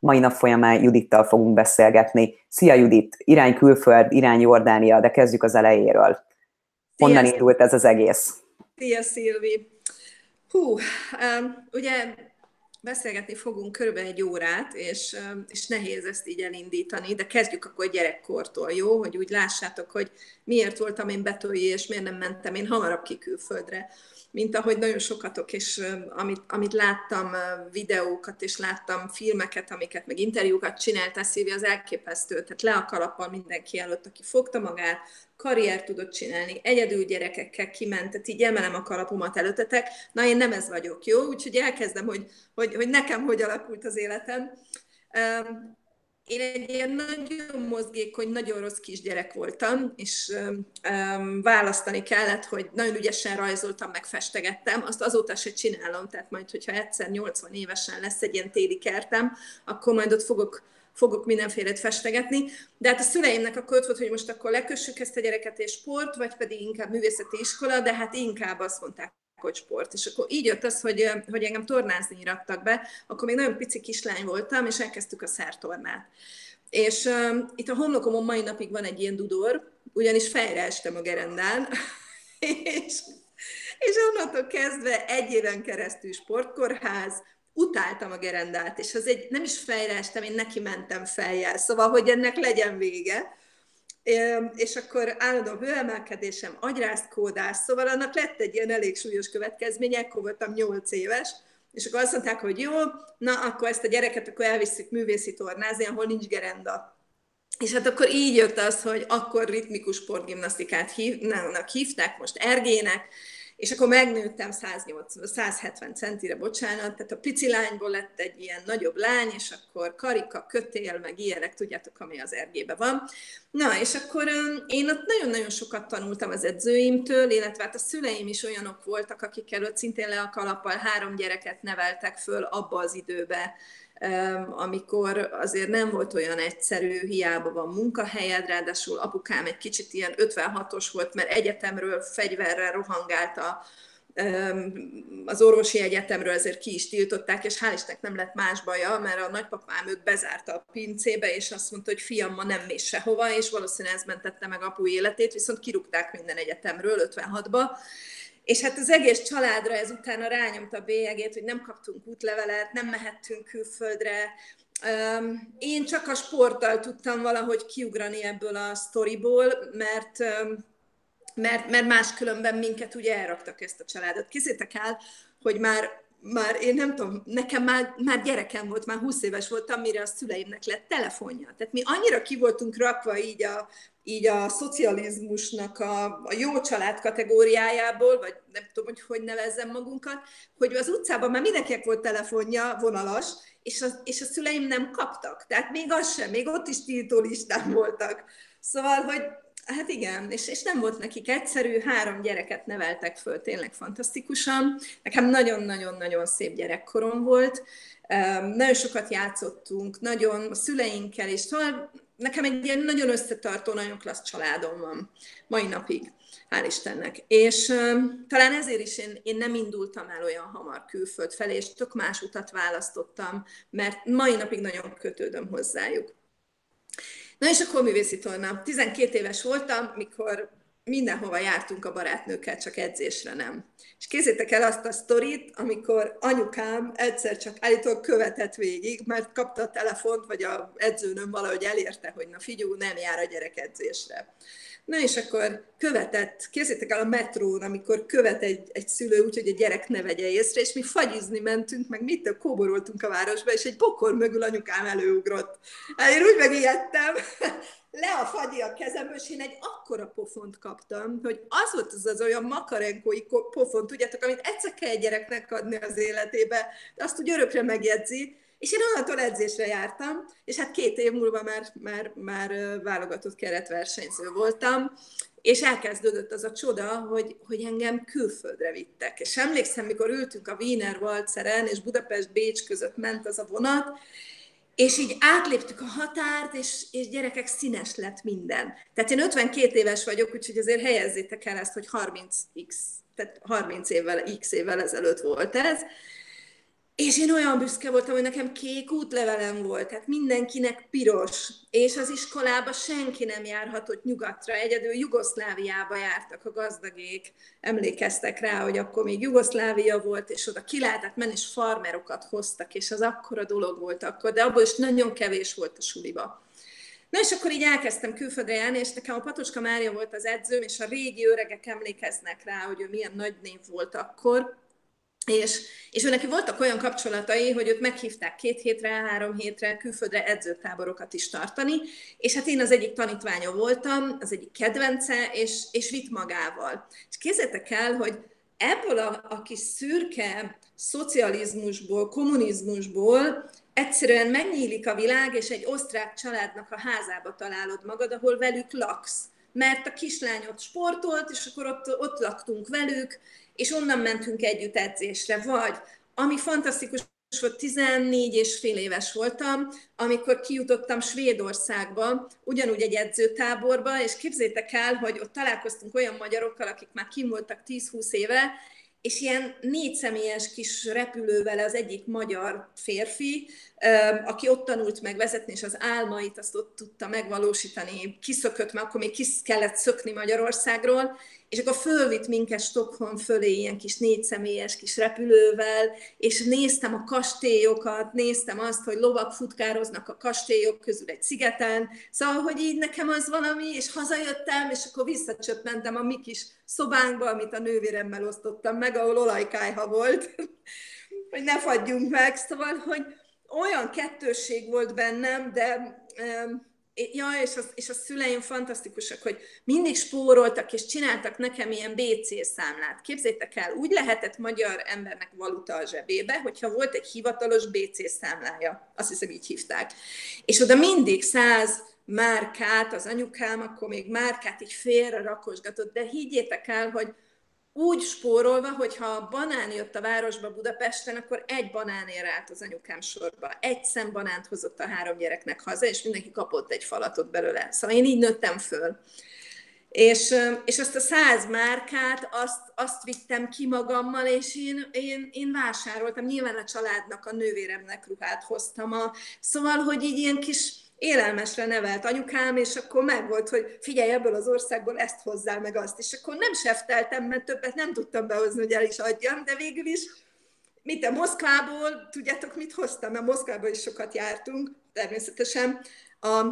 Mai nap folyamán Judittal fogunk beszélgetni. Szia Judit, irány külföld, irány Jordánia, de kezdjük az elejéről. Honnan indult ez az egész? Szia Szilvi! Hú, um, ugye beszélgetni fogunk körülbelül egy órát, és, és nehéz ezt így elindítani, de kezdjük akkor gyerekkortól, jó? Hogy úgy lássátok, hogy miért voltam én betolyi, és miért nem mentem én hamarabb ki külföldre mint ahogy nagyon sokatok, és amit, amit láttam videókat, és láttam filmeket, amiket, meg interjúkat csináltál, Szívi, az elképesztő. Tehát le a kalappal mindenki előtt, aki fogta magát, karriert tudott csinálni, egyedül gyerekekkel kiment, tehát így emelem a kalapomat előttetek. Na, én nem ez vagyok, jó? Úgyhogy elkezdem, hogy, hogy, hogy nekem hogy alakult az életem. Én egy ilyen nagyon mozgékony, nagyon rossz kisgyerek voltam, és um, választani kellett, hogy nagyon ügyesen rajzoltam, meg festegettem, azt azóta se csinálom, tehát majd, hogyha egyszer 80 évesen lesz egy ilyen téli kertem, akkor majd ott fogok fogok mindenfélét festegetni, de hát a szüleimnek akkor ott volt, hogy most akkor lekössük ezt a gyereket és sport, vagy pedig inkább művészeti iskola, de hát inkább azt mondták, sport. És akkor így jött az, hogy, hogy engem tornázni irattak be, akkor még nagyon pici kislány voltam, és elkezdtük a szertornát. És uh, itt a homlokomon mai napig van egy ilyen dudor, ugyanis fejre estem a gerendán, és, és onnantól kezdve egy éven keresztül sportkórház, utáltam a gerendát, és az egy, nem is fejre estem, én neki mentem fejjel, szóval, hogy ennek legyen vége és akkor állandó hőemelkedésem, agyráztkódás, szóval annak lett egy ilyen elég súlyos következménye, akkor voltam 8 éves, és akkor azt mondták, hogy jó, na akkor ezt a gyereket akkor elviszük művészi tornázni, ahol nincs gerenda. És hát akkor így jött az, hogy akkor ritmikus sportgimnasztikát hívnak, hívták, most ergének, és akkor megnőttem 180, 170 centire, bocsánat, tehát a pici lányból lett egy ilyen nagyobb lány, és akkor karika, kötél, meg ilyenek, tudjátok, ami az ergébe van. Na, és akkor én ott nagyon-nagyon sokat tanultam az edzőimtől, illetve hát a szüleim is olyanok voltak, akik előtt szintén le a kalappal három gyereket neveltek föl abba az időbe, amikor azért nem volt olyan egyszerű, hiába van munkahelyed, ráadásul apukám egy kicsit ilyen 56-os volt, mert egyetemről fegyverrel rohangált a, az orvosi egyetemről ezért ki is tiltották, és hál' Istennek nem lett más baja, mert a nagypapám őt bezárta a pincébe, és azt mondta, hogy fiam, ma nem mész sehova, és valószínűleg ez mentette meg apu életét, viszont kirúgták minden egyetemről 56-ba, és hát az egész családra ez utána rányomta a bélyegét, hogy nem kaptunk útlevelet, nem mehettünk külföldre. Én csak a sporttal tudtam valahogy kiugrani ebből a sztoriból, mert mert, mert máskülönben minket ugye elraktak ezt a családot. Kézzétek el, hogy már már én nem tudom, nekem már, már gyerekem volt, már 20 éves voltam, mire a szüleimnek lett telefonja. Tehát mi annyira ki voltunk rakva így a, így a szocializmusnak a, a jó család kategóriájából, vagy nem tudom, hogy hogy nevezzem magunkat, hogy az utcában már mindenkinek volt telefonja, vonalas, és a, és a szüleim nem kaptak. Tehát még az sem, még ott is tiltó listán voltak. Szóval, hogy Hát igen, és, és nem volt nekik egyszerű, három gyereket neveltek föl, tényleg fantasztikusan. Nekem nagyon-nagyon-nagyon szép gyerekkorom volt, nagyon sokat játszottunk, nagyon a szüleinkkel, és szóval nekem egy ilyen nagyon összetartó, nagyon klassz családom van mai napig, hál' Istennek. És talán ezért is én, én nem indultam el olyan hamar külföld felé, és tök más utat választottam, mert mai napig nagyon kötődöm hozzájuk. Na és akkor művészi torna. 12 éves voltam, mikor mindenhova jártunk a barátnőkkel, csak edzésre nem. És kézzétek el azt a sztorit, amikor anyukám egyszer csak állítólag követett végig, mert kapta a telefont, vagy a edzőnöm valahogy elérte, hogy na figyú, nem jár a gyerek edzésre. Na és akkor követett, kézzétek el a metrón, amikor követ egy, egy szülő úgy, hogy a gyerek ne vegye észre, és mi fagyizni mentünk, meg mit kóboroltunk a városba, és egy bokor mögül anyukám előugrott. Hát én úgy megijedtem, le a fagyi a kezemből, és én egy akkora pofont kaptam, hogy az volt az az olyan makarenkói pofont, tudjátok, amit egyszer kell egy gyereknek adni az életébe, de azt úgy örökre megjegyzi, és én onnantól edzésre jártam, és hát két év múlva már, már, már válogatott keretversenyző voltam, és elkezdődött az a csoda, hogy, hogy engem külföldre vittek. És emlékszem, mikor ültünk a Wiener Walzeren, és Budapest-Bécs között ment az a vonat, és így átléptük a határt, és, és gyerekek színes lett minden. Tehát én 52 éves vagyok, úgyhogy azért helyezzétek el ezt, hogy 30x, tehát 30 évvel, x évvel ezelőtt volt ez, és én olyan büszke voltam, hogy nekem kék útlevelem volt, tehát mindenkinek piros, és az iskolába senki nem járhatott nyugatra, egyedül Jugoszláviába jártak a gazdagék, emlékeztek rá, hogy akkor még Jugoszlávia volt, és oda ki lehetett menni, és farmerokat hoztak, és az akkora dolog volt akkor, de abból is nagyon kevés volt a suliba. Na és akkor így elkezdtem külföldre járni, és nekem a Patoska Mária volt az edzőm, és a régi öregek emlékeznek rá, hogy ő milyen nagy név volt akkor, és, és neki voltak olyan kapcsolatai, hogy őt meghívták két hétre, három hétre külföldre edzőtáborokat is tartani, és hát én az egyik tanítványa voltam, az egyik kedvence, és, és vitt magával. És képzeljétek el, hogy ebből a, a kis szürke szocializmusból, kommunizmusból egyszerűen megnyílik a világ, és egy osztrák családnak a házába találod magad, ahol velük laksz. Mert a kislányot sportolt, és akkor ott, ott laktunk velük, és onnan mentünk együtt edzésre. Vagy, ami fantasztikus volt, 14 és fél éves voltam, amikor kijutottam Svédországba, ugyanúgy egy edzőtáborba, és képzétek el, hogy ott találkoztunk olyan magyarokkal, akik már kim voltak 10-20 éve, és ilyen négy személyes kis repülővel az egyik magyar férfi, aki ott tanult meg vezetni, és az álmait azt ott tudta megvalósítani, kiszökött, mert akkor még ki kellett szökni Magyarországról, és akkor fölvitt minket Stockholm fölé ilyen kis négyszemélyes kis repülővel, és néztem a kastélyokat, néztem azt, hogy lovak futkároznak a kastélyok közül egy szigeten, szóval, hogy így nekem az valami, és hazajöttem, és akkor visszacsöppentem a mi kis szobánkba, amit a nővéremmel osztottam meg, ahol olajkájha volt, hogy ne fagyjunk meg, szóval, hogy olyan kettősség volt bennem, de ja, és, az, és a szüleim fantasztikusak, hogy mindig spóroltak, és csináltak nekem ilyen BC számlát. Képzétek el, úgy lehetett magyar embernek valuta a zsebébe, hogyha volt egy hivatalos BC számlája. Azt hiszem, így hívták. És oda mindig száz márkát, az anyukám akkor még márkát így félre rakosgatott, de higgyétek el, hogy úgy spórolva, hogyha banán jött a városba Budapesten, akkor egy banánért állt az anyukám sorba. Egy szem banánt hozott a három gyereknek haza, és mindenki kapott egy falatot belőle. Szóval én így nőttem föl. És, és azt a száz márkát, azt, azt vittem ki magammal, és én, én, én vásároltam. Nyilván a családnak, a nővéremnek ruhát hoztam. A, szóval, hogy így ilyen kis élelmesre nevelt anyukám, és akkor meg volt, hogy figyelj, ebből az országból ezt hozzá, meg azt. És akkor nem sefteltem, mert többet nem tudtam behozni, hogy el is adjam, de végül is mit a Moszkvából, tudjátok, mit hoztam, mert Moszkvába is sokat jártunk, természetesen. A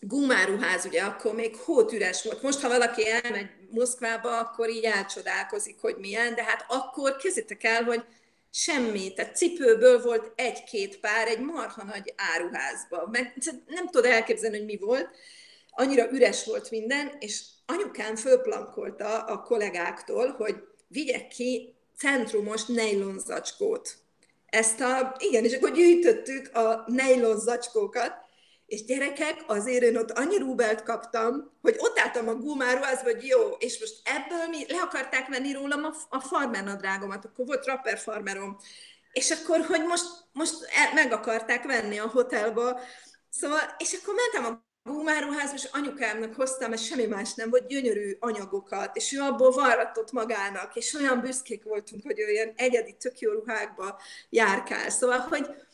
Gumáruház, ugye akkor még hótüres volt. Most, ha valaki elmegy Moszkvába, akkor így elcsodálkozik, hogy milyen, de hát akkor kezdjétek el, hogy semmi, tehát cipőből volt egy-két pár egy marha nagy áruházba. Meg nem tudod elképzelni, hogy mi volt. Annyira üres volt minden, és anyukám fölplankolta a kollégáktól, hogy vigyek ki centrumos nejlon zacskót. Ezt a, igen, és akkor gyűjtöttük a nejlon zacskókat, és gyerekek, azért én ott annyi rubelt kaptam, hogy ott álltam a gumáruházba, hogy jó, és most ebből mi le akarták venni rólam a, a farmernadrágomat, akkor volt rapper farmerom, és akkor, hogy most, most el, meg akarták venni a hotelba, szóval, és akkor mentem a gumáruházba, és anyukámnak hoztam, mert semmi más nem volt, gyönyörű anyagokat, és ő abból varratott magának, és olyan büszkék voltunk, hogy ő ilyen egyedi, tök jó ruhákba járkál. Szóval, hogy E, e,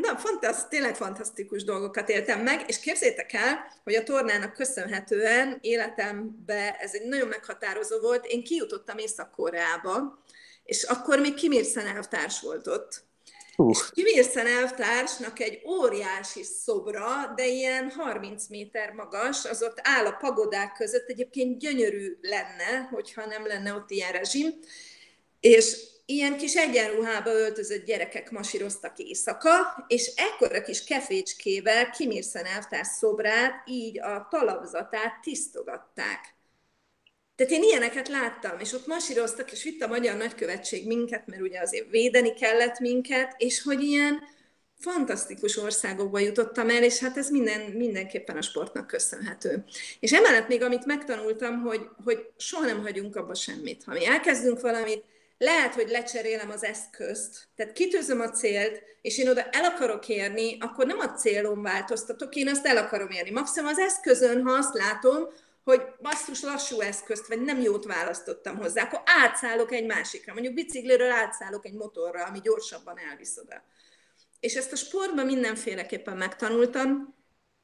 na, fantasztikus, tényleg fantasztikus dolgokat éltem meg, és képzétek el, hogy a tornának köszönhetően életemben ez egy nagyon meghatározó volt. Én kijutottam Észak-Koreába, és akkor még Kim Il elvtárs volt ott. Uh. És Kim Il elvtársnak egy óriási szobra, de ilyen 30 méter magas, az ott áll a pagodák között, egyébként gyönyörű lenne, hogyha nem lenne ott ilyen rezsim, és ilyen kis egyenruhába öltözött gyerekek masíroztak éjszaka, és ekkora kis kefécskével Kimírszen elvtárs szobrát, így a talapzatát tisztogatták. Tehát én ilyeneket láttam, és ott masíroztak, és vitt a magyar nagykövetség minket, mert ugye azért védeni kellett minket, és hogy ilyen fantasztikus országokba jutottam el, és hát ez minden, mindenképpen a sportnak köszönhető. És emellett még amit megtanultam, hogy, hogy soha nem hagyunk abba semmit. Ha mi elkezdünk valamit, lehet, hogy lecserélem az eszközt, tehát kitűzöm a célt, és én oda el akarok érni, akkor nem a célom változtatok, én azt el akarom érni. Maximum az eszközön, ha azt látom, hogy basszus lassú eszközt, vagy nem jót választottam hozzá, akkor átszállok egy másikra. Mondjuk bicikliről átszállok egy motorra, ami gyorsabban elvisz oda. És ezt a sportban mindenféleképpen megtanultam,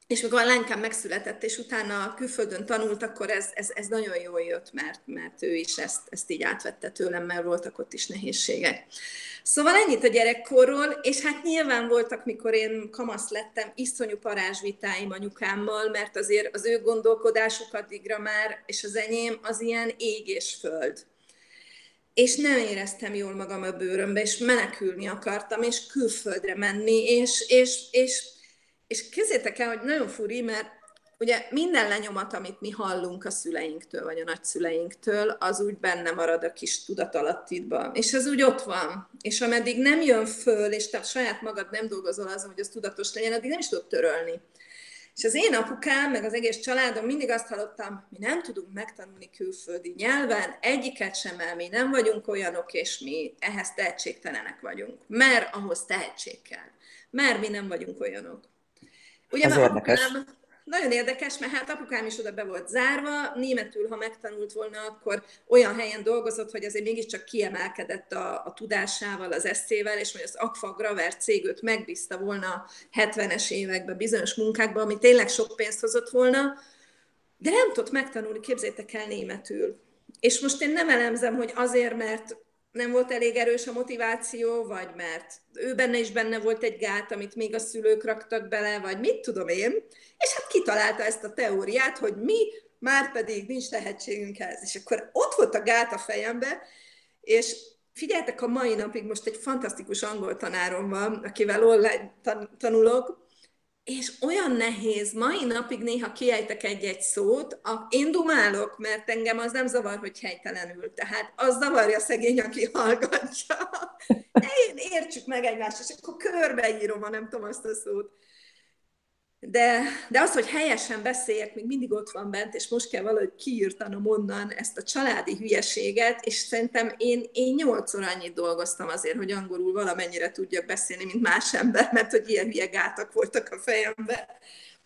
és mikor a lánykám megszületett, és utána külföldön tanult, akkor ez, ez, ez nagyon jól jött, mert, mert ő is ezt, ezt így átvette tőlem, mert voltak ott is nehézségek. Szóval ennyit a gyerekkorról, és hát nyilván voltak, mikor én kamasz lettem, iszonyú parázsvitáim anyukámmal, mert azért az ő gondolkodásuk addigra már, és az enyém az ilyen ég és föld. És nem éreztem jól magam a bőrömbe, és menekülni akartam, és külföldre menni, és, és, és és kézzétek el, hogy nagyon furi, mert ugye minden lenyomat, amit mi hallunk a szüleinktől, vagy a nagyszüleinktől, az úgy benne marad a kis tudatalattidban. És az úgy ott van. És ameddig nem jön föl, és te saját magad nem dolgozol azon, hogy az tudatos legyen, addig nem is tudod törölni. És az én apukám, meg az egész családom mindig azt hallottam, mi nem tudunk megtanulni külföldi nyelven, egyiket sem, mert mi nem vagyunk olyanok, és mi ehhez tehetségtelenek vagyunk. Mert ahhoz tehetség kell. Mert mi nem vagyunk olyanok. Ugye, Ez érdekes. Apukám, nagyon érdekes, mert hát apukám is oda be volt zárva, németül, ha megtanult volna, akkor olyan helyen dolgozott, hogy azért mégiscsak kiemelkedett a, a tudásával, az eszével, és hogy az Akfa Graver cég őt megbízta volna 70-es években bizonyos munkákban, ami tényleg sok pénzt hozott volna, de nem tudott megtanulni, képzétek el németül. És most én nem elemzem, hogy azért, mert nem volt elég erős a motiváció, vagy mert ő benne is benne volt egy gát, amit még a szülők raktak bele, vagy mit tudom én, és hát kitalálta ezt a teóriát, hogy mi már pedig nincs tehetségünk ez. És akkor ott volt a gát a fejembe, és figyeltek, a mai napig most egy fantasztikus angol tanárom van, akivel online tanulok, és olyan nehéz, mai napig néha kiejtek egy-egy szót, a, én dumálok, mert engem az nem zavar, hogy helytelenül, tehát az zavarja szegény, aki hallgatja. Én értsük meg egymást, és akkor körbeírom, ha nem tudom azt a szót. De, de az, hogy helyesen beszéljek, még mindig ott van bent, és most kell valahogy kiírtanom onnan ezt a családi hülyeséget, és szerintem én, én nyolcszor annyit dolgoztam azért, hogy angolul valamennyire tudjak beszélni, mint más ember, mert hogy ilyen hülye gátak voltak a fejemben.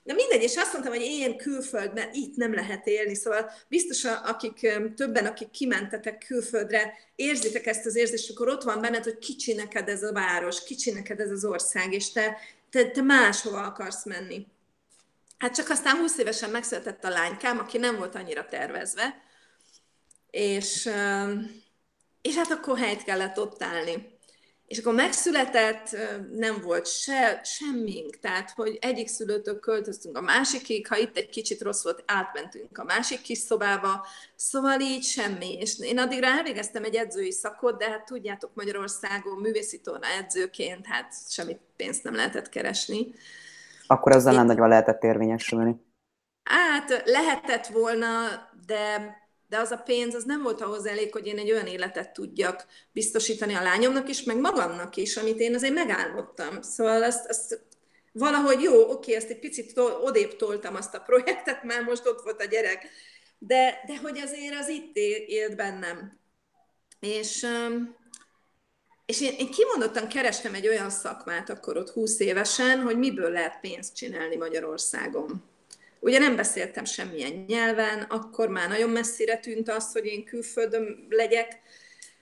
Na mindegy, és azt mondtam, hogy én külföldben itt nem lehet élni, szóval biztos, akik többen, akik kimentetek külföldre, érzitek ezt az érzést, akkor ott van benned, hogy kicsi neked ez a város, kicsi neked ez az ország, és te, te, te máshova akarsz menni. Hát csak aztán 20 évesen megszületett a lánykám, aki nem volt annyira tervezve, és, és hát akkor helyt kellett ott állni. És akkor megszületett, nem volt se, semmink, tehát hogy egyik szülőtől költöztünk a másikig, ha itt egy kicsit rossz volt, átmentünk a másik kis szobába, szóval így semmi. És én addigra elvégeztem egy edzői szakot, de hát tudjátok Magyarországon művészi torna edzőként, hát semmi pénzt nem lehetett keresni. Akkor azzal nem nagyon lehetett érvényesülni. Hát lehetett volna, de de az a pénz az nem volt ahhoz elég, hogy én egy olyan életet tudjak biztosítani a lányomnak is, meg magamnak is, amit én azért megálmodtam. Szóval azt, azt valahogy jó, oké, ezt egy picit odébb toltam azt a projektet, már most ott volt a gyerek, de, de hogy azért az itt élt bennem. És, és én, én kimondottan kerestem egy olyan szakmát akkor ott 20 évesen, hogy miből lehet pénzt csinálni Magyarországon. Ugye nem beszéltem semmilyen nyelven, akkor már nagyon messzire tűnt az, hogy én külföldön legyek,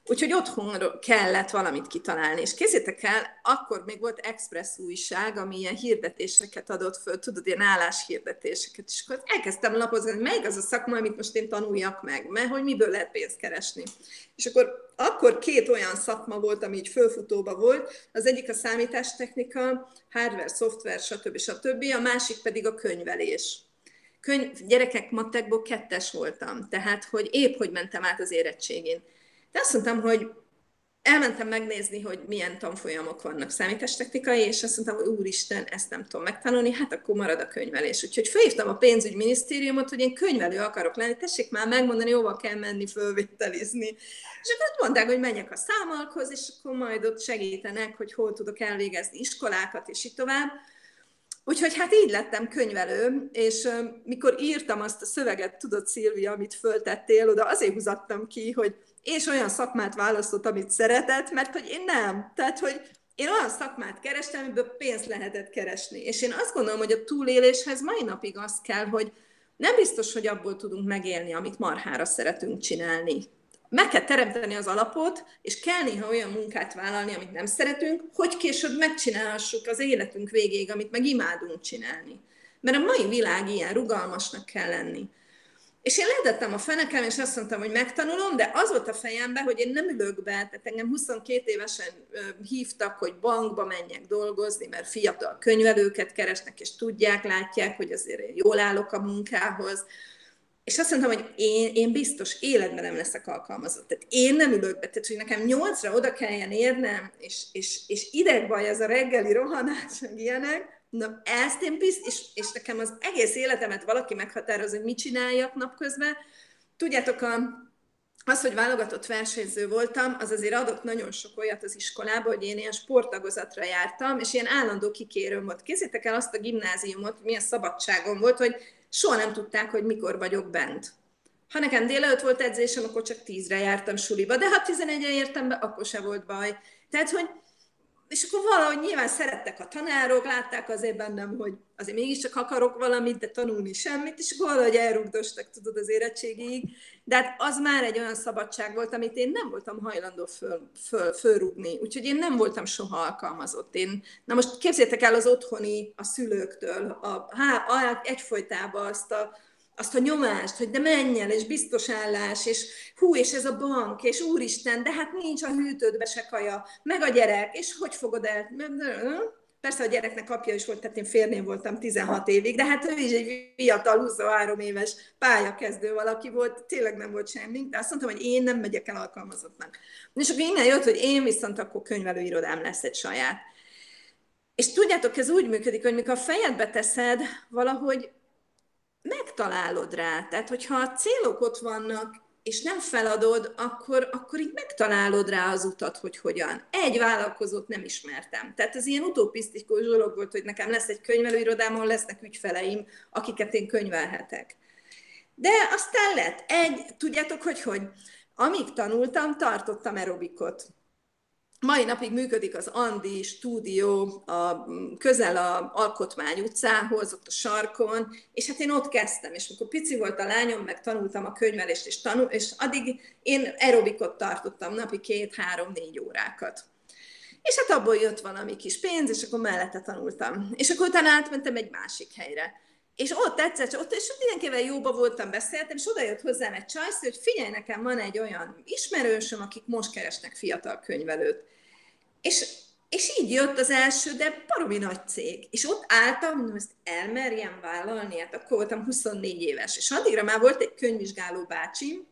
úgyhogy otthon kellett valamit kitalálni. És kézzétek el, akkor még volt Express újság, ami ilyen hirdetéseket adott föl, tudod, ilyen álláshirdetéseket, és akkor elkezdtem lapozni, hogy melyik az a szakma, amit most én tanuljak meg, mert hogy miből lehet pénzt keresni. És akkor akkor két olyan szakma volt, ami így fölfutóba volt, az egyik a számítástechnika, hardware, szoftver, stb. stb., a másik pedig a könyvelés könyv, gyerekek matekból kettes voltam, tehát hogy épp hogy mentem át az érettségén. De azt mondtam, hogy elmentem megnézni, hogy milyen tanfolyamok vannak számítástechnikai, és azt mondtam, hogy úristen, ezt nem tudom megtanulni, hát akkor marad a könyvelés. Úgyhogy felhívtam a pénzügyminisztériumot, hogy én könyvelő akarok lenni, tessék már megmondani, hova kell menni fölvételizni. És akkor mondták, hogy menjek a számalkhoz, és akkor majd ott segítenek, hogy hol tudok elvégezni iskolákat, és így tovább. Úgyhogy hát így lettem könyvelő, és mikor írtam azt a szöveget, tudod Szilvia, amit föltettél, oda azért húzattam ki, hogy és olyan szakmát választott, amit szeretett, mert hogy én nem. Tehát, hogy én olyan szakmát kerestem, amiből pénzt lehetett keresni. És én azt gondolom, hogy a túléléshez mai napig az kell, hogy nem biztos, hogy abból tudunk megélni, amit marhára szeretünk csinálni. Meg kell teremteni az alapot, és kell néha olyan munkát vállalni, amit nem szeretünk, hogy később megcsinálhassuk az életünk végéig, amit meg imádunk csinálni. Mert a mai világ ilyen rugalmasnak kell lenni. És én lehetettem a fenekem, és azt mondtam, hogy megtanulom, de az volt a fejemben, hogy én nem ülök be, tehát engem 22 évesen hívtak, hogy bankba menjek dolgozni, mert fiatal könyvelőket keresnek, és tudják, látják, hogy azért én jól állok a munkához. És azt mondtam, hogy én, én biztos életben nem leszek alkalmazott. Tehát én nem ülök be, tehát hogy nekem nyolcra oda kelljen érnem, és, és, és idegbaj az a reggeli rohanás, meg ilyenek, Na, ezt én bizt, és, és nekem az egész életemet valaki meghatároz, hogy mit csináljak napközben. Tudjátok, a, az, hogy válogatott versenyző voltam, az azért adott nagyon sok olyat az iskolába, hogy én ilyen sporttagozatra jártam, és ilyen állandó kikérőm volt. Kézzétek el azt a gimnáziumot, milyen szabadságom volt, hogy soha nem tudták, hogy mikor vagyok bent. Ha nekem délelőtt volt edzésem, akkor csak tízre jártam suliba, de ha tizenegyre értem be, akkor se volt baj. Tehát, hogy és akkor valahogy nyilván szerettek a tanárok, látták azért bennem, hogy azért mégiscsak akarok valamit, de tanulni semmit, és akkor valahogy elrugdostak, tudod, az érettségig. De hát az már egy olyan szabadság volt, amit én nem voltam hajlandó föl, föl, fölrúgni. Úgyhogy én nem voltam soha alkalmazott. Én, na most képzétek el az otthoni, a szülőktől, a, a, egyfolytában azt a, azt a nyomást, hogy de menj el, és biztos állás, és hú, és ez a bank, és úristen, de hát nincs a hűtődbe se kaja, meg a gyerek, és hogy fogod el? Persze a gyereknek apja is volt, tehát én férném voltam 16 évig, de hát ő is egy fiatal, 23 éves pályakezdő valaki volt, tényleg nem volt semmi, de azt mondtam, hogy én nem megyek el alkalmazottnak. És akkor innen jött, hogy én viszont akkor könyvelőirodám lesz egy saját. És tudjátok, ez úgy működik, hogy mikor a fejedbe teszed, valahogy megtalálod rá. Tehát, hogyha a célok ott vannak, és nem feladod, akkor, akkor így megtalálod rá az utat, hogy hogyan. Egy vállalkozót nem ismertem. Tehát ez ilyen utopisztikus dolog volt, hogy nekem lesz egy könyvelőirodám, ahol lesznek ügyfeleim, akiket én könyvelhetek. De aztán lett egy, tudjátok, hogy hogy? Amíg tanultam, tartottam aerobikot. Mai napig működik az Andi stúdió a, közel a Alkotmány utcához, ott a sarkon, és hát én ott kezdtem, és amikor pici volt a lányom, meg tanultam a könyvelést, és, tanul, és addig én aerobikot tartottam napi két, három, négy órákat. És hát abból jött valami kis pénz, és akkor mellette tanultam. És akkor utána átmentem egy másik helyre. És ott egyszer, ott, és mindenkivel jóba voltam, beszéltem, és oda jött hozzám egy csajsz, hogy figyelj, nekem van egy olyan ismerősöm, akik most keresnek fiatal könyvelőt. És, és így jött az első, de baromi nagy cég. És ott álltam, mondom, ezt elmerjem vállalni, hát akkor voltam 24 éves. És addigra már volt egy könyvvizsgáló bácsim,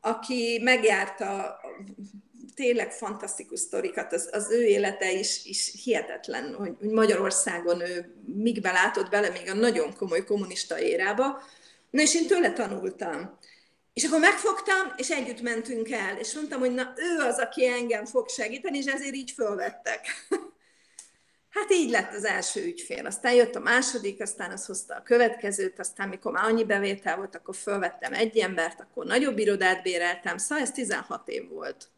aki megjárta tényleg fantasztikus sztorikat, az, az ő élete is, is hihetetlen, hogy Magyarországon ő míg belátott bele még a nagyon komoly kommunista érába, na és én tőle tanultam. És akkor megfogtam, és együtt mentünk el, és mondtam, hogy na ő az, aki engem fog segíteni, és ezért így fölvettek. Hát így lett az első ügyfél. Aztán jött a második, aztán az hozta a következőt, aztán mikor már annyi bevétel volt, akkor fölvettem egy embert, akkor nagyobb irodát béreltem, szóval ez 16 év volt.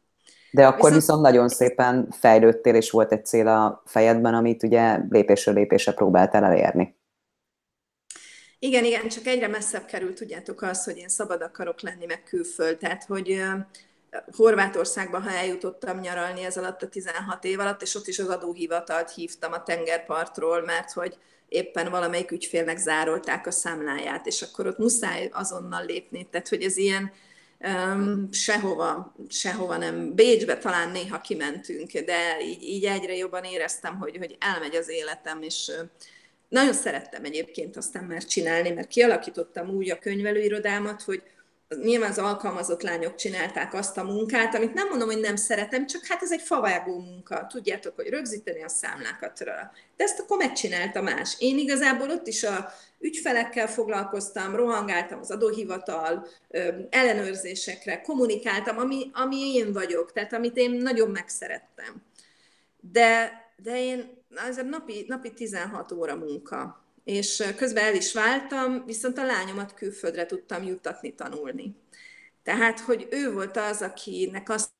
De akkor viszont, viszont nagyon szépen fejlődtél, és volt egy cél a fejedben, amit ugye lépésről lépésre próbáltál elérni. Igen, igen, csak egyre messzebb került, tudjátok az, hogy én szabad akarok lenni, meg külföld. Tehát, hogy Horvátországban, ha eljutottam nyaralni ez alatt a 16 év alatt, és ott is az adóhivatalt hívtam a tengerpartról, mert hogy éppen valamelyik ügyfélnek zárolták a számláját, és akkor ott muszáj azonnal lépni. Tehát, hogy ez ilyen sehova, sehova nem. Bécsbe talán néha kimentünk, de így, így egyre jobban éreztem, hogy, hogy elmegy az életem, és nagyon szerettem egyébként aztán már csinálni, mert kialakítottam úgy a könyvelőirodámat, hogy nyilván az alkalmazott lányok csinálták azt a munkát, amit nem mondom, hogy nem szeretem, csak hát ez egy favágó munka. Tudjátok, hogy rögzíteni a számlákat rá. De ezt akkor megcsinálta más. Én igazából ott is a ügyfelekkel foglalkoztam, rohangáltam az adóhivatal, ellenőrzésekre, kommunikáltam, ami, ami én vagyok, tehát amit én nagyon megszerettem. De, de én ez a napi, napi 16 óra munka, és közben el is váltam, viszont a lányomat külföldre tudtam juttatni tanulni. Tehát, hogy ő volt az, akinek azt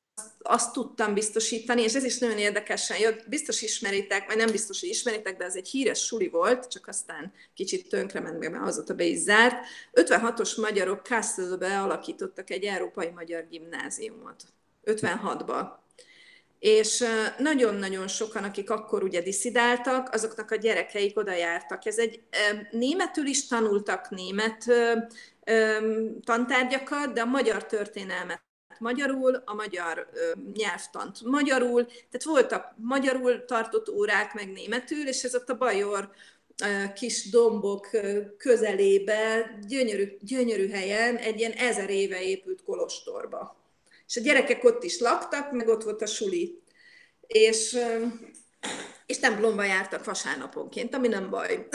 azt tudtam biztosítani, és ez is nagyon érdekesen jött, biztos ismeritek, vagy nem biztos, hogy ismeritek, de ez egy híres suli volt, csak aztán kicsit tönkrement, mert azóta be is zárt. 56-os magyarok Castle-be alakítottak egy európai magyar gimnáziumot. 56-ba. És nagyon-nagyon sokan, akik akkor ugye diszidáltak, azoknak a gyerekeik oda jártak. Ez egy németül is tanultak német tantárgyakat, de a magyar történelmet magyarul, a magyar nyelvtant magyarul, tehát voltak magyarul tartott órák, meg németül, és ez ott a Bajor kis dombok közelébe, gyönyörű, gyönyörű helyen, egy ilyen ezer éve épült kolostorba. És a gyerekek ott is laktak, meg ott volt a suli. És, és templomba jártak vasárnaponként, ami nem baj.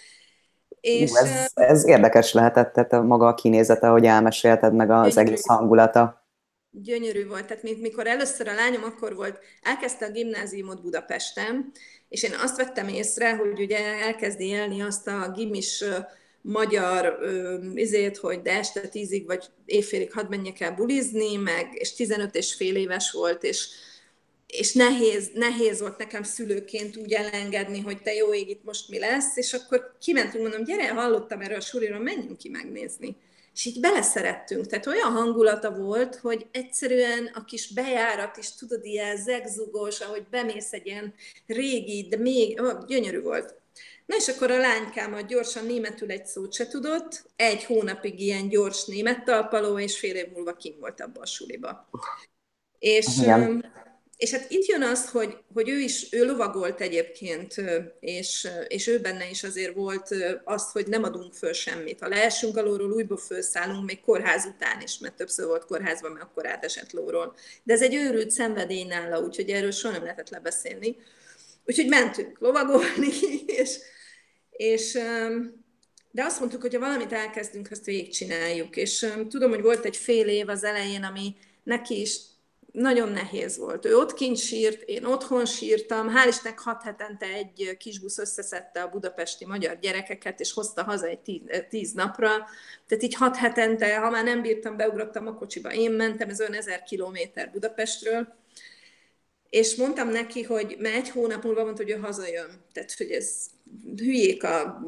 és, Ú, ez, ez érdekes lehetett, tehát maga a kinézete, hogy elmesélted meg az gyönyörű, egész hangulata. Gyönyörű volt, tehát mikor először a lányom akkor volt, elkezdte a gimnáziumot Budapesten, és én azt vettem észre, hogy ugye elkezdi élni azt a gimis magyar izét, hogy de este tízig vagy évfélig hadd menjek el bulizni, meg, és 15 és fél éves volt, és és nehéz, nehéz volt nekem szülőként úgy elengedni, hogy te jó ég, itt most mi lesz, és akkor kimentünk, mondom, gyere, hallottam erről a suliról, menjünk ki megnézni. És így beleszerettünk, tehát olyan hangulata volt, hogy egyszerűen a kis bejárat is, tudod, ilyen zegzugos, ahogy bemész egy ilyen régi, de még gyönyörű volt. Na és akkor a lánykám gyorsan németül egy szót se tudott, egy hónapig ilyen gyors német talpaló, és fél év múlva kim volt abba a suliba. És, Igen és hát itt jön az, hogy, hogy ő is, ő lovagolt egyébként, és, és ő benne is azért volt az, hogy nem adunk föl semmit. Ha leesünk alóról, újból felszállunk, még kórház után is, mert többször volt kórházban, mert akkor átesett lóról. De ez egy őrült szenvedély nála, úgyhogy erről soha nem lehetett lebeszélni. Úgyhogy mentünk lovagolni, és, és de azt mondtuk, hogy ha valamit elkezdünk, azt végigcsináljuk. És tudom, hogy volt egy fél év az elején, ami neki is nagyon nehéz volt. Ő ott kint sírt, én otthon sírtam, hál' Istennek hat hetente egy kisbusz összeszedte a budapesti magyar gyerekeket, és hozta haza egy tíz, tíz napra. Tehát így hat hetente, ha már nem bírtam, beugrottam a kocsiba, én mentem, ez olyan ezer kilométer Budapestről, és mondtam neki, hogy mert egy hónap múlva mondta, hogy ő hazajön. Tehát, hogy ez hülyék a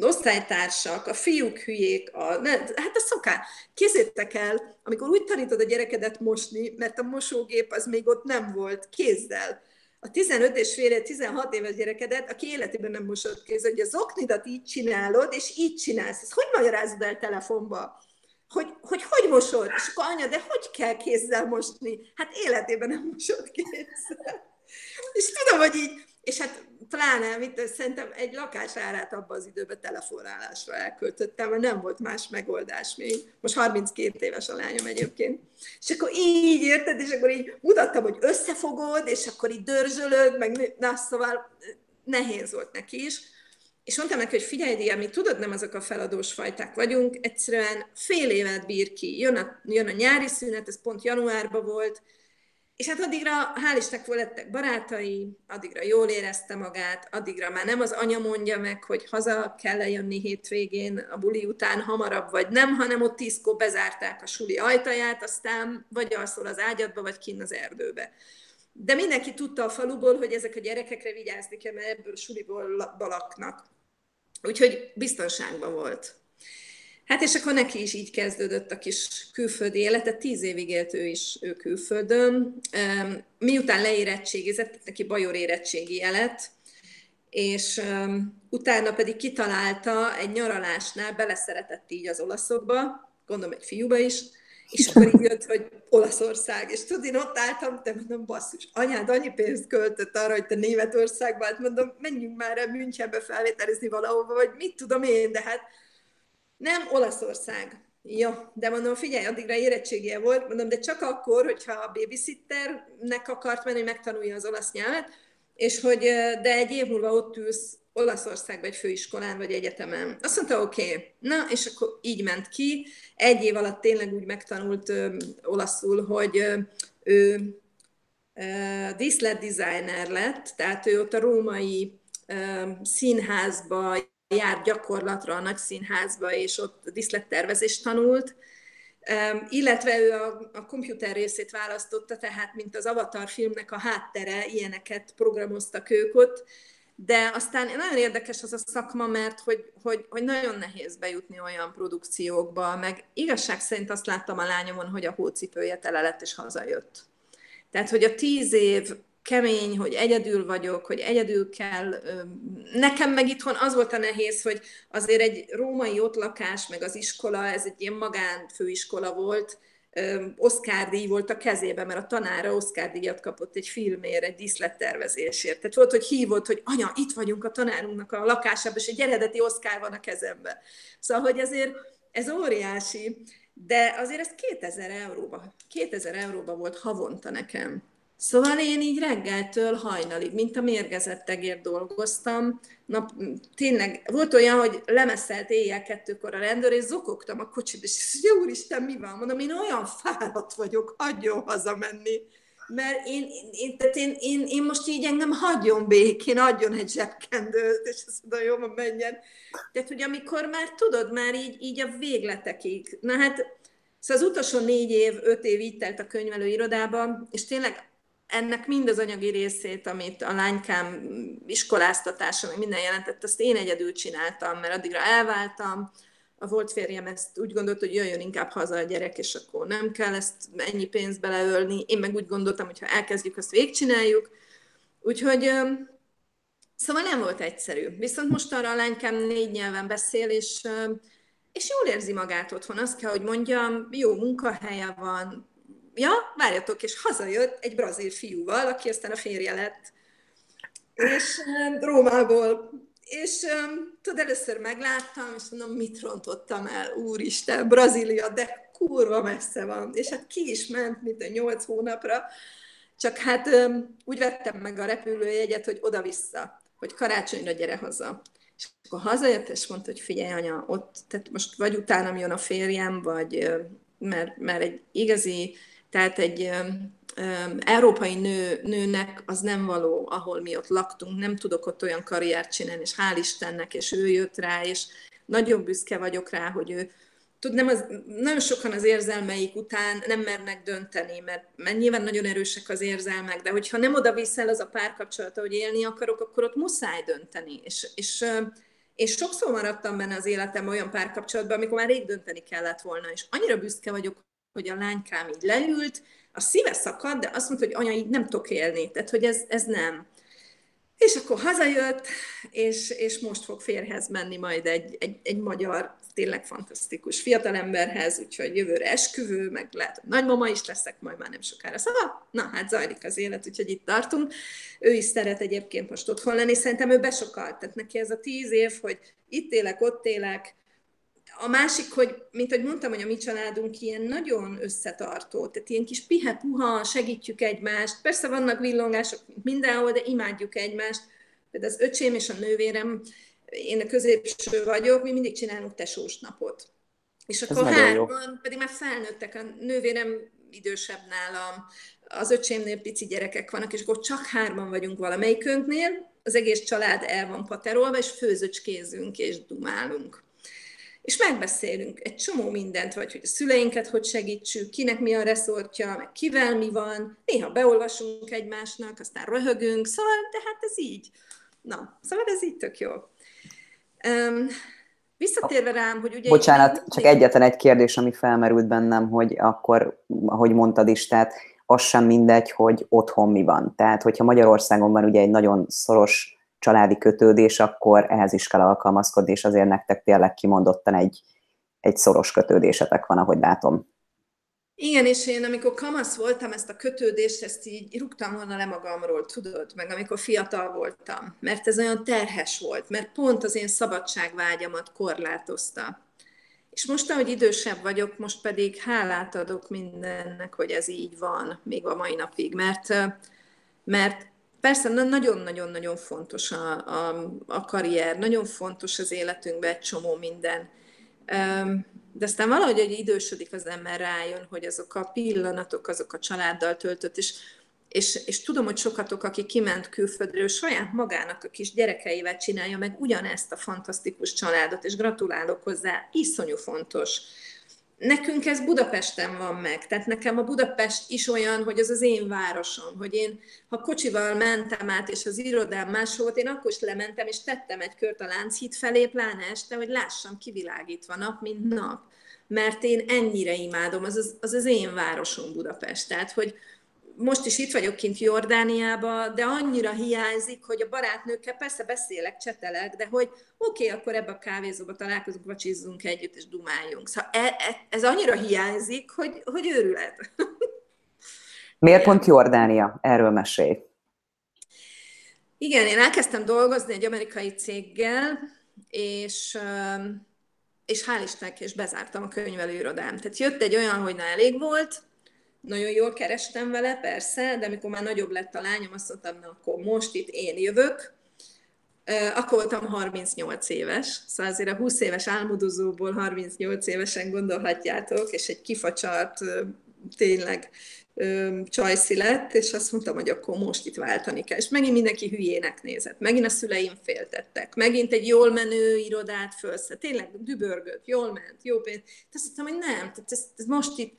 osztálytársak, a fiúk hülyék, a, ne, hát a szoká. Kézzétek el, amikor úgy tanítod a gyerekedet mosni, mert a mosógép az még ott nem volt, kézzel. A 15 és fél, 16 éves gyerekedet, aki életében nem mosott kézzel, hogy az oknidat így csinálod, és így csinálsz. Ezt hogy magyarázod el telefonba? Hogy, hogy hogy mosod? És akkor anya, de hogy kell kézzel mosni? Hát életében nem mosott kézzel. És tudom, hogy így, és hát pláne, mit, szerintem egy lakás árát abban az időben telefonálásra elköltöttem, mert nem volt más megoldás még. Most 32 éves a lányom egyébként. És akkor így érted, és akkor így mutattam, hogy összefogod, és akkor így dörzsölöd, meg na, szóval nehéz volt neki is. És mondtam neki, hogy figyelj, Dia, mi tudod, nem azok a feladós fajták vagyunk, egyszerűen fél évet bír ki. Jön a, jön a nyári szünet, ez pont januárban volt, és hát addigra, hál' Istennek lettek barátai, addigra jól érezte magát, addigra már nem az anya mondja meg, hogy haza kell -e jönni hétvégén a buli után hamarabb, vagy nem, hanem ott tízkor bezárták a suli ajtaját, aztán vagy alszol az ágyadba, vagy kinn az erdőbe. De mindenki tudta a faluból, hogy ezek a gyerekekre vigyázni kell, mert ebből suliból laknak. Úgyhogy biztonságban volt. Hát és akkor neki is így kezdődött a kis külföldi élete, tíz évig élt ő is ő külföldön. Miután leérettségizett, neki bajor érettségi lett, és utána pedig kitalálta egy nyaralásnál, beleszeretett így az olaszokba, gondolom egy fiúba is, és akkor így jött, hogy Olaszország, és tudod, én ott álltam, te mondom, basszus, anyád annyi pénzt költött arra, hogy te Németországba, hát mondom, menjünk már el Münchenbe felvételizni valahova, vagy mit tudom én, de hát nem, Olaszország. Jó, de mondom, figyelj, addigra érettségie volt, mondom, de csak akkor, hogyha a babysitternek akart menni, hogy megtanulja az olasz nyelvet, és hogy, de egy év múlva ott ülsz Olaszországban egy főiskolán vagy egyetemen. Azt mondta, oké, okay. na, és akkor így ment ki. Egy év alatt tényleg úgy megtanult ö, olaszul, hogy ö, ő ö, díszlet designer lett, tehát ő ott a római ö, színházba járt gyakorlatra a nagy színházba, és ott diszlettervezést tanult, illetve ő a, a komputer részét választotta, tehát mint az Avatar filmnek a háttere, ilyeneket programoztak ők ott, de aztán nagyon érdekes az a szakma, mert hogy, hogy, hogy nagyon nehéz bejutni olyan produkciókba, meg igazság szerint azt láttam a lányomon, hogy a hócipője tele lett és hazajött. Tehát, hogy a tíz év kemény, hogy egyedül vagyok, hogy egyedül kell. Nekem meg itthon az volt a nehéz, hogy azért egy római ott lakás, meg az iskola, ez egy ilyen magánfőiskola volt, Oscar díj volt a kezében, mert a tanára Oscar díjat kapott egy filmért, egy díszlettervezésért. Tehát volt, hogy hívott, hogy anya, itt vagyunk a tanárunknak a lakásában, és egy eredeti Oscar van a kezembe. Szóval, hogy azért ez óriási, de azért ez 2000 euróba, 2000 euróba volt havonta nekem. Szóval én így reggeltől hajnalig, mint a mérgezett tegér dolgoztam. Nap, tényleg volt olyan, hogy lemeszelt éjjel kettőkor a rendőr, és zokogtam a kocsit, és úristen, mi van? Mondom, én olyan fáradt vagyok, hagyjon hazamenni. Mert én, én, tehát én, én, én, most így engem hagyjon békén, adjon egy zsebkendőt, és azt mondom, jó, menjen. Tehát, hogy amikor már tudod, már így, így a végletekig. Na hát, szóval az utolsó négy év, öt év így telt a könyvelőirodában, és tényleg ennek mind az anyagi részét, amit a lánykám iskoláztatása, meg minden jelentett, azt én egyedül csináltam, mert addigra elváltam, a volt férjem ezt úgy gondolt, hogy jöjjön inkább haza a gyerek, és akkor nem kell ezt ennyi pénzt beleölni. Én meg úgy gondoltam, hogy ha elkezdjük, azt végigcsináljuk. Úgyhogy szóval nem volt egyszerű. Viszont most arra a lánykám négy nyelven beszél, és, és jól érzi magát otthon. Azt kell, hogy mondjam, jó munkahelye van, ja, várjatok, és hazajött egy brazil fiúval, aki aztán a férje lett, és Rómából. És tudod, először megláttam, és mondom, mit rontottam el, úristen, Brazília, de kurva messze van. És hát ki is ment, mint a nyolc hónapra, csak hát úgy vettem meg a repülőjegyet, hogy oda-vissza, hogy karácsonyra gyere haza. És akkor hazajött, és mondta, hogy figyelj, anya, ott, tehát most vagy utána jön a férjem, vagy mert, mert egy igazi tehát egy európai nő, nőnek az nem való, ahol mi ott laktunk, nem tudok ott olyan karriert csinálni, és hál' Istennek, és ő jött rá, és nagyon büszke vagyok rá, hogy ő tud, nem az, nagyon sokan az érzelmeik után nem mernek dönteni, mert, mert nyilván nagyon erősek az érzelmek, de hogyha nem oda viszel az a párkapcsolata, hogy élni akarok, akkor ott muszáj dönteni. És, és, és sokszor maradtam benne az életem olyan párkapcsolatban, amikor már rég dönteni kellett volna, és annyira büszke vagyok hogy a lánykám így leült, a szíve szakadt, de azt mondta, hogy anya, így nem tudok élni, tehát hogy ez, ez nem. És akkor hazajött, és, és most fog férhez menni majd egy, egy, egy magyar, tényleg fantasztikus fiatalemberhez, úgyhogy jövőre esküvő, meg lehet, hogy nagymama is leszek, majd már nem sokára. Szóval, na hát zajlik az élet, úgyhogy itt tartunk. Ő is szeret egyébként most otthon lenni, szerintem ő besokalt, tehát neki ez a tíz év, hogy itt élek, ott élek, a másik, hogy, mint ahogy mondtam, hogy a mi családunk ilyen nagyon összetartó, tehát ilyen kis pihe-puha, segítjük egymást. Persze vannak villongások, mint mindenhol, de imádjuk egymást. Például az öcsém és a nővérem, én a középső vagyok, mi mindig csinálunk tesós napot. És akkor hárman, pedig már felnőttek, a nővérem idősebb nálam, az öcsémnél pici gyerekek vannak, és akkor csak hárman vagyunk valamelyikünknél, az egész család el van paterolva, és főzöcskézünk és dumálunk és megbeszélünk egy csomó mindent, vagy hogy a szüleinket hogy segítsük, kinek mi a reszortja, meg kivel mi van, néha beolvasunk egymásnak, aztán röhögünk, szóval, de hát ez így. Na, szóval ez így tök jó. Um, visszatérve rám, hogy ugye... Bocsánat, én... csak egyetlen egy kérdés, ami felmerült bennem, hogy akkor, ahogy mondtad is, tehát az sem mindegy, hogy otthon mi van. Tehát, hogyha Magyarországon van ugye egy nagyon szoros családi kötődés, akkor ehhez is kell alkalmazkodni, és azért nektek tényleg kimondottan egy, egy szoros kötődésetek van, ahogy látom. Igen, és én amikor kamasz voltam, ezt a kötődést, ezt így rúgtam volna le magamról, tudod, meg amikor fiatal voltam, mert ez olyan terhes volt, mert pont az én szabadságvágyamat korlátozta. És most, ahogy idősebb vagyok, most pedig hálát adok mindennek, hogy ez így van, még a mai napig, mert, mert Persze, nagyon-nagyon-nagyon fontos a, a, a karrier, nagyon fontos az életünkben egy csomó minden. De aztán valahogy, hogy idősödik az ember rájön, hogy azok a pillanatok, azok a családdal töltött, és, és, és tudom, hogy sokatok, aki kiment külföldről, saját magának a kis gyerekeivel csinálja meg ugyanezt a fantasztikus családot, és gratulálok hozzá, iszonyú fontos. Nekünk ez Budapesten van meg. Tehát nekem a Budapest is olyan, hogy az az én városom, hogy én, ha kocsival mentem át, és az irodám más volt, én akkor is lementem, és tettem egy kört a Lánchíd felé, pláne este, hogy lássam kivilágítva nap, mint nap. Mert én ennyire imádom, az az, az, az én városom Budapest. Tehát, hogy, most is itt vagyok kint Jordániába, de annyira hiányzik, hogy a barátnőkkel persze beszélek, csetelek, de hogy oké, okay, akkor ebbe a kávézóba találkozunk, vacsizzunk együtt, és dumáljunk. Szóval e, e, ez annyira hiányzik, hogy, hogy őrület. Miért pont Jordánia? Erről mesélj. Igen, én elkezdtem dolgozni egy amerikai céggel, és, és hál' Istennek, és bezártam a könyvelőirodám. Tehát jött egy olyan, hogy na elég volt, nagyon jól kerestem vele, persze, de amikor már nagyobb lett a lányom, azt mondtam, na akkor most itt én jövök. Akkor voltam 38 éves, szóval azért a 20 éves álmodozóból 38 évesen gondolhatjátok, és egy kifacsart, tényleg csajszi lett, és azt mondtam, hogy akkor most itt váltani kell. És megint mindenki hülyének nézett, megint a szüleim féltettek, megint egy jól menő irodát fölsze, tényleg dübörgött, jól ment, jó pénz. Azt mondtam, hogy nem, tehát ez, ez most itt,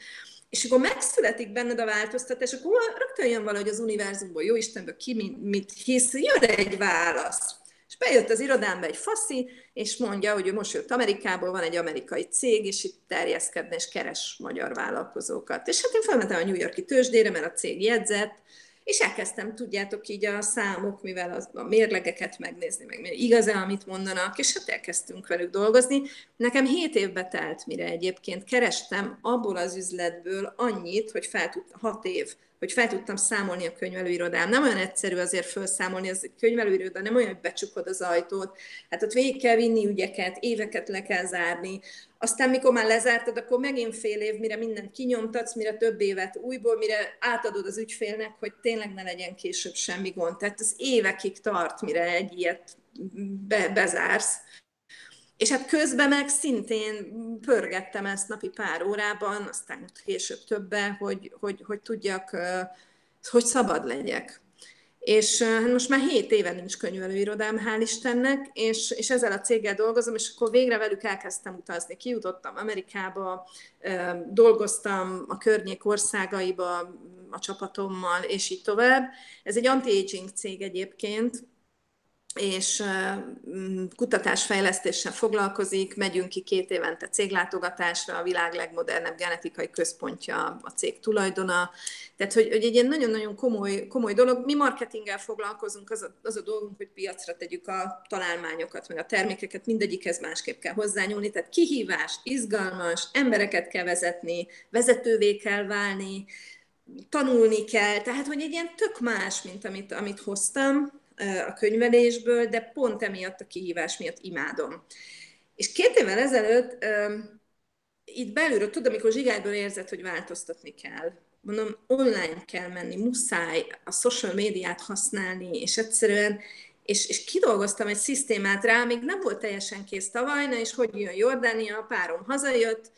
és akkor megszületik benned a változtatás, akkor rögtön jön valahogy az univerzumból, jó Istenből ki mit hisz, jön egy válasz. És bejött az irodámba egy faszi, és mondja, hogy ő most jött Amerikából, van egy amerikai cég, és itt terjeszkedne, és keres magyar vállalkozókat. És hát én felmentem a New Yorki tőzsdére, mert a cég jegyzett, és elkezdtem, tudjátok így a számok, mivel az, a mérlegeket megnézni, meg igaz-e, amit mondanak, és hát elkezdtünk velük dolgozni. Nekem 7 évbe telt, mire egyébként kerestem abból az üzletből annyit, hogy fel tud, 6 év, hogy fel tudtam számolni a könyvelőirodám. Nem olyan egyszerű azért felszámolni, az könyvelőiroda nem olyan, hogy becsukod az ajtót. Hát ott végig kell vinni ügyeket, éveket le kell zárni. Aztán, mikor már lezártad, akkor megint fél év, mire mindent kinyomtatsz, mire több évet újból, mire átadod az ügyfélnek, hogy tényleg ne legyen később semmi gond. Tehát az évekig tart, mire egy ilyet be, bezársz. És hát közben meg szintén pörgettem ezt napi pár órában, aztán később többe, hogy, hogy, hogy tudjak, hogy szabad legyek. És hát most már 7 éve nincs könyvelőirodám, hál' Istennek, és, és ezzel a céggel dolgozom, és akkor végre velük elkezdtem utazni. Kijutottam Amerikába, dolgoztam a környék országaiba a csapatommal, és így tovább. Ez egy anti-aging cég egyébként, és mm, kutatásfejlesztéssel foglalkozik, megyünk ki két évente céglátogatásra, a világ legmodernebb genetikai központja a cég tulajdona. Tehát, hogy, hogy egy ilyen nagyon-nagyon komoly, komoly dolog. Mi marketinggel foglalkozunk, az a, az a dolgunk, hogy piacra tegyük a találmányokat, meg a termékeket, mindegyikhez másképp kell hozzányúlni. Tehát kihívás, izgalmas, embereket kell vezetni, vezetővé kell válni, tanulni kell, tehát hogy egy ilyen tök más, mint amit, amit hoztam, a könyvelésből, de pont emiatt a kihívás miatt imádom. És két évvel ezelőtt itt belülről, tudom, amikor zsigádból érzed, hogy változtatni kell, mondom, online kell menni, muszáj a social médiát használni, és egyszerűen, és, és kidolgoztam egy szisztémát rá, még nem volt teljesen kész tavaly, és hogy jön Jordánia, a párom hazajött,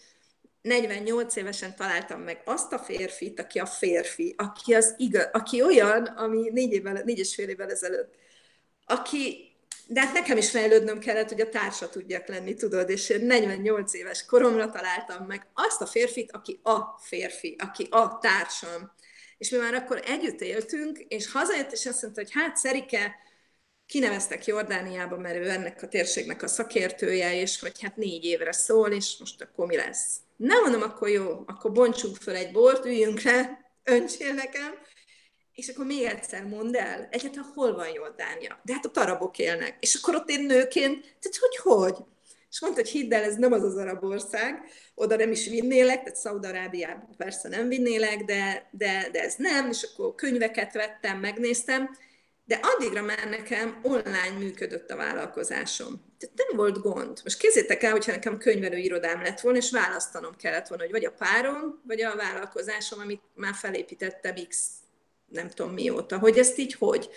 48 évesen találtam meg azt a férfit, aki a férfi, aki, az igaz, aki olyan, ami négy, évvel, négy és fél évvel ezelőtt, aki, de hát nekem is fejlődnöm kellett, hogy a társa tudjak lenni, tudod, és én 48 éves koromra találtam meg azt a férfit, aki a férfi, aki a társam. És mi már akkor együtt éltünk, és hazajött, és azt mondta, hogy hát Szerike, kineveztek Jordániába, mert ő ennek a térségnek a szakértője, és hogy hát négy évre szól, és most akkor mi lesz? Nem mondom, akkor jó, akkor bontsunk föl egy bort, üljünk le, öntsél nekem, és akkor még egyszer mondd el, egyáltalán hol van Jordánia? De hát a arabok élnek. És akkor ott én nőként, tehát hogy hogy? És mondta, hogy hidd el, ez nem az az arab ország, oda nem is vinnélek, tehát Szaudarábiába persze nem vinnélek, de, de, de ez nem, és akkor könyveket vettem, megnéztem, de addigra már nekem online működött a vállalkozásom. Tehát nem volt gond. Most kézzétek el, hogyha nekem könyvelőirodám lett volna, és választanom kellett volna, hogy vagy a párom, vagy a vállalkozásom, amit már felépítettem X nem tudom mióta, hogy ezt így hogy.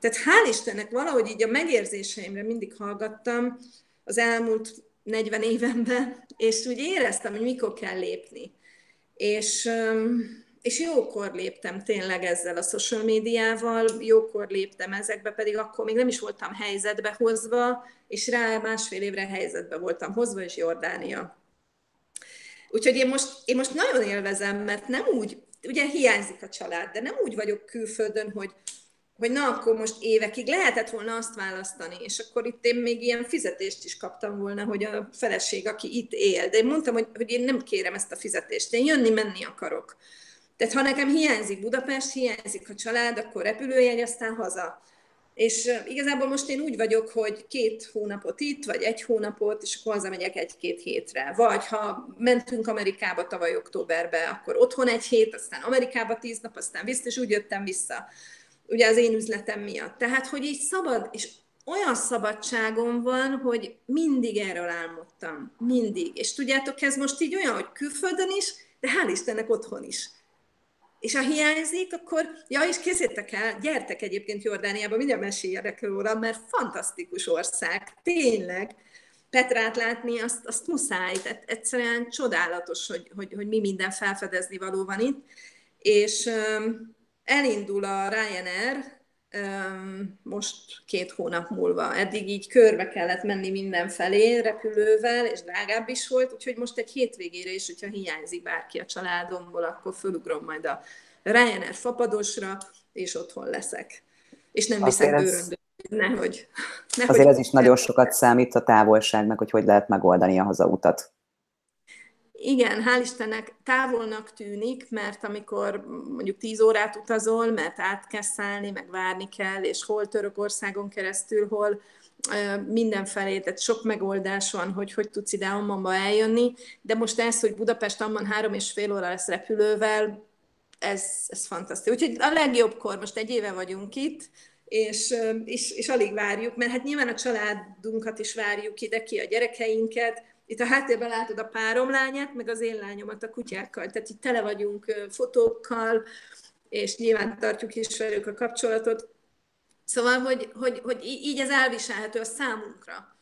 Tehát hál' Istennek valahogy így a megérzéseimre mindig hallgattam az elmúlt 40 évemben, és úgy éreztem, hogy mikor kell lépni. És és jókor léptem tényleg ezzel a social médiával, jókor léptem ezekbe, pedig akkor még nem is voltam helyzetbe hozva, és rá másfél évre helyzetbe voltam hozva, és Jordánia. Úgyhogy én most, én most nagyon élvezem, mert nem úgy, ugye hiányzik a család, de nem úgy vagyok külföldön, hogy, hogy na, akkor most évekig lehetett volna azt választani, és akkor itt én még ilyen fizetést is kaptam volna, hogy a feleség, aki itt él. De én mondtam, hogy, hogy én nem kérem ezt a fizetést, én jönni-menni akarok. Tehát ha nekem hiányzik Budapest, hiányzik a család, akkor repülőjegy, aztán haza. És igazából most én úgy vagyok, hogy két hónapot itt, vagy egy hónapot, és akkor hazamegyek egy-két hétre. Vagy ha mentünk Amerikába tavaly októberbe, akkor otthon egy hét, aztán Amerikába tíz nap, aztán vissza, és úgy jöttem vissza. Ugye az én üzletem miatt. Tehát, hogy így szabad, és olyan szabadságom van, hogy mindig erről álmodtam. Mindig. És tudjátok, ez most így olyan, hogy külföldön is, de hál' Istennek otthon is. És ha hiányzik, akkor, ja, és készítek el, gyertek egyébként Jordániába, mindjárt meséljek róla, mert fantasztikus ország, tényleg. Petrát látni, azt, azt muszáj, tehát egyszerűen csodálatos, hogy, hogy, hogy mi minden felfedezni való van itt. És um, elindul a Ryanair, most két hónap múlva. Eddig így körbe kellett menni mindenfelé repülővel, és drágább is volt, úgyhogy most egy hétvégére is, hogyha hiányzik bárki a családomból, akkor fölugrom majd a Ryanair fapadosra, és otthon leszek. És nem viszek bőröndöt, nehogy, nehogy. Azért ez is nagyon sokat számít a távolságnak, hogy hogy lehet megoldani a hazautat. Igen, hál' Istennek távolnak tűnik, mert amikor mondjuk 10 órát utazol, mert át kell szállni, meg várni kell, és hol Törökországon keresztül, hol mindenfelé, tehát sok megoldás van, hogy hogy tudsz ide Ammanba eljönni, de most ez, hogy Budapest Amman három és fél óra lesz repülővel, ez, ez fantasztikus. Úgyhogy a legjobbkor, most egy éve vagyunk itt, és, és, és alig várjuk, mert hát nyilván a családunkat is várjuk ide ki, a gyerekeinket, itt a háttérben látod a párom lányát, meg az én lányomat a kutyákkal. Tehát itt tele vagyunk fotókkal, és nyilván tartjuk is velük a kapcsolatot. Szóval, hogy, hogy, hogy így ez elviselhető a számunkra.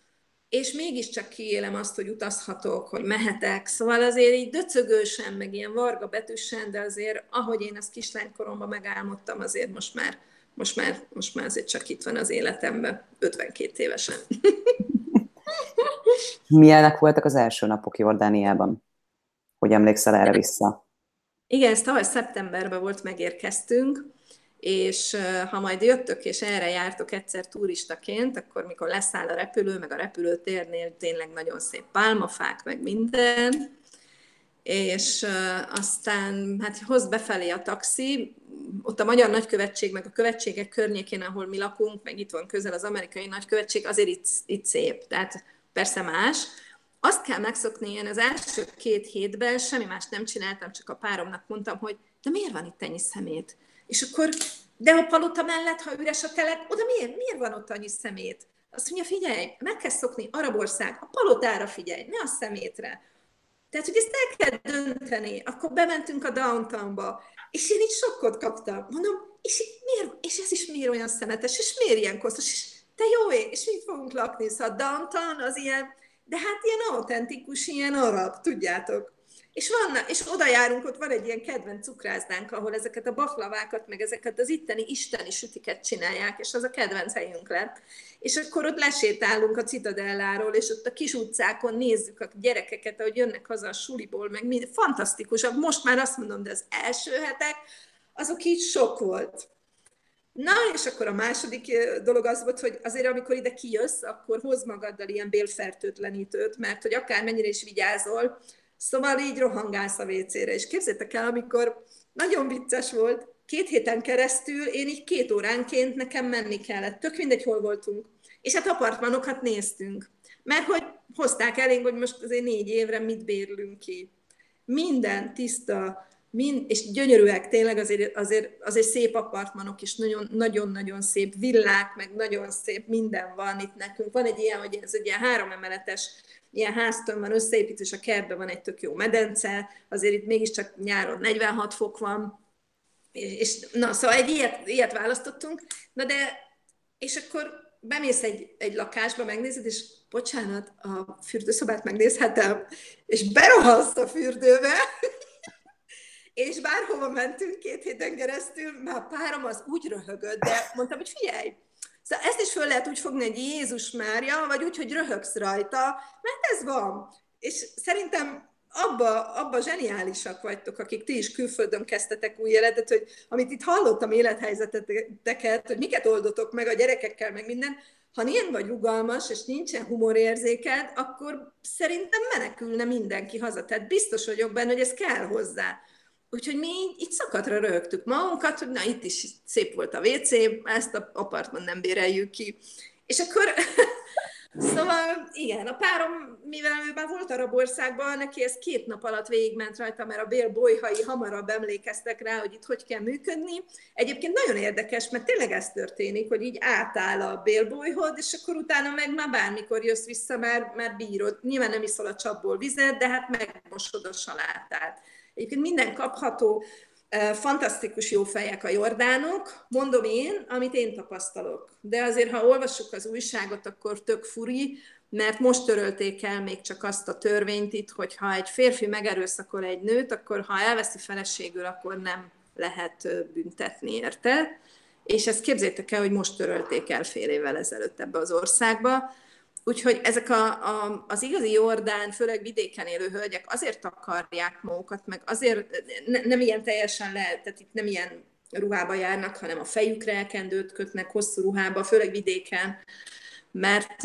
És mégiscsak kiélem azt, hogy utazhatok, hogy mehetek. Szóval azért így döcögősen, meg ilyen varga betűsen, de azért, ahogy én ezt kislánykoromban megálmodtam, azért most már, most már, most már azért csak itt van az életemben, 52 évesen. Milyenek voltak az első napok Jordániában? Hogy emlékszel erre vissza? Igen, ez tavaly szeptemberben volt, megérkeztünk, és ha majd jöttök és erre jártok egyszer turistaként, akkor mikor leszáll a repülő, meg a repülőtérnél tényleg nagyon szép pálmafák, meg minden, és aztán hát hoz befelé a taxi, ott a Magyar Nagykövetség, meg a követségek környékén, ahol mi lakunk, meg itt van közel az amerikai nagykövetség, azért itt, itt szép. Tehát persze más. Azt kell megszokni, én az első két hétben semmi más nem csináltam, csak a páromnak mondtam, hogy de miért van itt ennyi szemét? És akkor, de a palota mellett, ha üres a telek, oda miért, miért van ott annyi szemét? Azt mondja, figyelj, meg kell szokni, Arabország, a palotára figyelj, ne a szemétre. Tehát, hogy ezt el kell dönteni. Akkor bementünk a downtownba, és én így sokkot kaptam. Mondom, és, miért, és ez is miért olyan szemetes, és miért ilyen koszos, és te jó ég, és mit fogunk lakni? Szóval downtown az ilyen, de hát ilyen autentikus, ilyen arab, tudjátok. És, van, és oda járunk, ott van egy ilyen kedvenc cukrászdánk, ahol ezeket a baklavákat, meg ezeket az itteni isteni sütiket csinálják, és az a kedvenc helyünk lett. És akkor ott lesétálunk a Citadelláról, és ott a kis utcákon nézzük a gyerekeket, ahogy jönnek haza a suliból, meg mind, fantasztikus. Most már azt mondom, de az első hetek, azok így sok volt. Na, és akkor a második dolog az volt, hogy azért amikor ide kijössz, akkor hoz magaddal ilyen bélfertőtlenítőt, mert hogy akármennyire is vigyázol, szóval így rohangálsz a WC-re. És képzétek el, amikor nagyon vicces volt, két héten keresztül én így két óránként nekem menni kellett. Tök mindegy, hol voltunk. És hát apartmanokat néztünk. Mert hogy hozták elénk, hogy most azért négy évre mit bérlünk ki. Minden tiszta, mind, és gyönyörűek tényleg, azért, azért, azért szép apartmanok is, nagyon-nagyon szép villák, meg nagyon szép minden van itt nekünk. Van egy ilyen, hogy ez egy ilyen három emeletes ilyen háztön van összeépítés, a kertben van egy tök jó medence, azért itt mégiscsak nyáron 46 fok van, és na, szóval egy ilyet, ilyet választottunk, na de, és akkor bemész egy, egy lakásba, megnézed, és bocsánat, a fürdőszobát megnézhetem, és berohansz a fürdőbe, és bárhova mentünk két héten keresztül, már párom az úgy röhögött, de mondtam, hogy figyelj, Szóval ezt is föl lehet úgy fogni, hogy Jézus Mária, vagy úgy, hogy röhögsz rajta, mert ez van. És szerintem abba, abba zseniálisak vagytok, akik ti is külföldön kezdtetek új életet, hogy amit itt hallottam élethelyzeteteket, hogy miket oldotok meg a gyerekekkel, meg minden, ha ilyen vagy rugalmas, és nincsen humorérzéked, akkor szerintem menekülne mindenki haza. Tehát biztos vagyok benne, hogy ez kell hozzá. Úgyhogy mi itt szakadra rögtük magunkat, hogy na itt is szép volt a WC, ezt a apartman nem béreljük ki. És akkor Szóval igen, a párom, mivel ő már volt arab országban, neki ez két nap alatt végigment rajta, mert a bélbolyhai hamarabb emlékeztek rá, hogy itt hogy kell működni. Egyébként nagyon érdekes, mert tényleg ez történik, hogy így átáll a bélbolyhod, és akkor utána meg már bármikor jössz vissza, már, már bírod. Nyilván nem iszol a csapból vizet, de hát megmosod a salátát. Egyébként minden kapható, fantasztikus jó fejek a jordánok, mondom én, amit én tapasztalok. De azért, ha olvassuk az újságot, akkor tök furi, mert most törölték el még csak azt a törvényt itt, hogy ha egy férfi megerőszakol egy nőt, akkor ha elveszi feleségül, akkor nem lehet büntetni érte. És ezt képzétek el, hogy most törölték el fél évvel ezelőtt ebbe az országba. Úgyhogy ezek a, a, az igazi Jordán, főleg vidéken élő hölgyek azért akarják magukat, meg azért ne, nem ilyen teljesen lehet, tehát itt nem ilyen ruhába járnak, hanem a fejükre elkendőt kötnek hosszú ruhába, főleg vidéken, mert,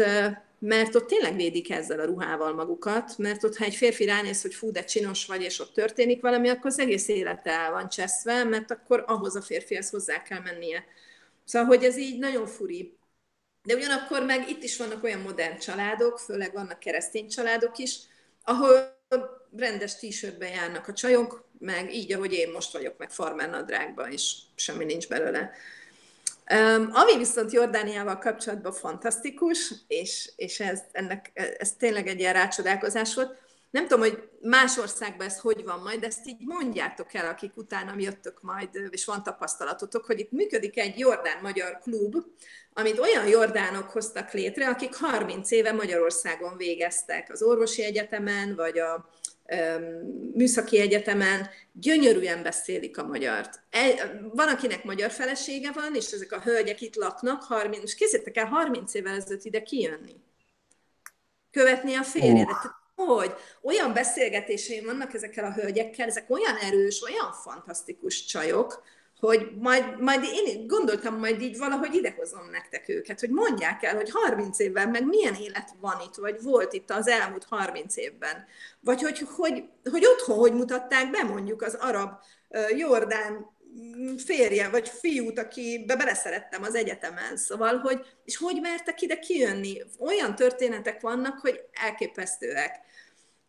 mert ott tényleg védik ezzel a ruhával magukat, mert ott, ha egy férfi ránéz, hogy fú, de csinos vagy, és ott történik valami, akkor az egész élete el van cseszve, mert akkor ahhoz a férfihez hozzá kell mennie. Szóval, hogy ez így nagyon furi. De ugyanakkor meg itt is vannak olyan modern családok, főleg vannak keresztény családok is, ahol rendes t járnak a csajok, meg így, ahogy én most vagyok, meg farmer nadrágban, és semmi nincs belőle. Um, ami viszont Jordániával kapcsolatban fantasztikus, és, és ez, ennek, ez tényleg egy ilyen rácsodálkozás volt, nem tudom, hogy más országban ez hogy van majd, de ezt így mondjátok el, akik utána jöttök majd, és van tapasztalatotok, hogy itt működik egy Jordán-Magyar klub, amit olyan jordánok hoztak létre, akik 30 éve Magyarországon végeztek, az orvosi egyetemen, vagy a műszaki egyetemen, gyönyörűen beszélik a magyart. Van, akinek magyar felesége van, és ezek a hölgyek itt laknak, 30, és készítettek el 30 évvel ezelőtt ide kijönni. Követni a férjedet. Oh hogy olyan beszélgetéseim vannak ezekkel a hölgyekkel, ezek olyan erős, olyan fantasztikus csajok, hogy majd, majd én gondoltam, majd így valahogy idehozom nektek őket, hogy mondják el, hogy 30 évben meg milyen élet van itt, vagy volt itt az elmúlt 30 évben. Vagy hogy, hogy, hogy otthon hogy mutatták be mondjuk az arab Jordán férje, vagy fiút, akibe beleszerettem az egyetemen, szóval, hogy, és hogy mertek ide kijönni? Olyan történetek vannak, hogy elképesztőek.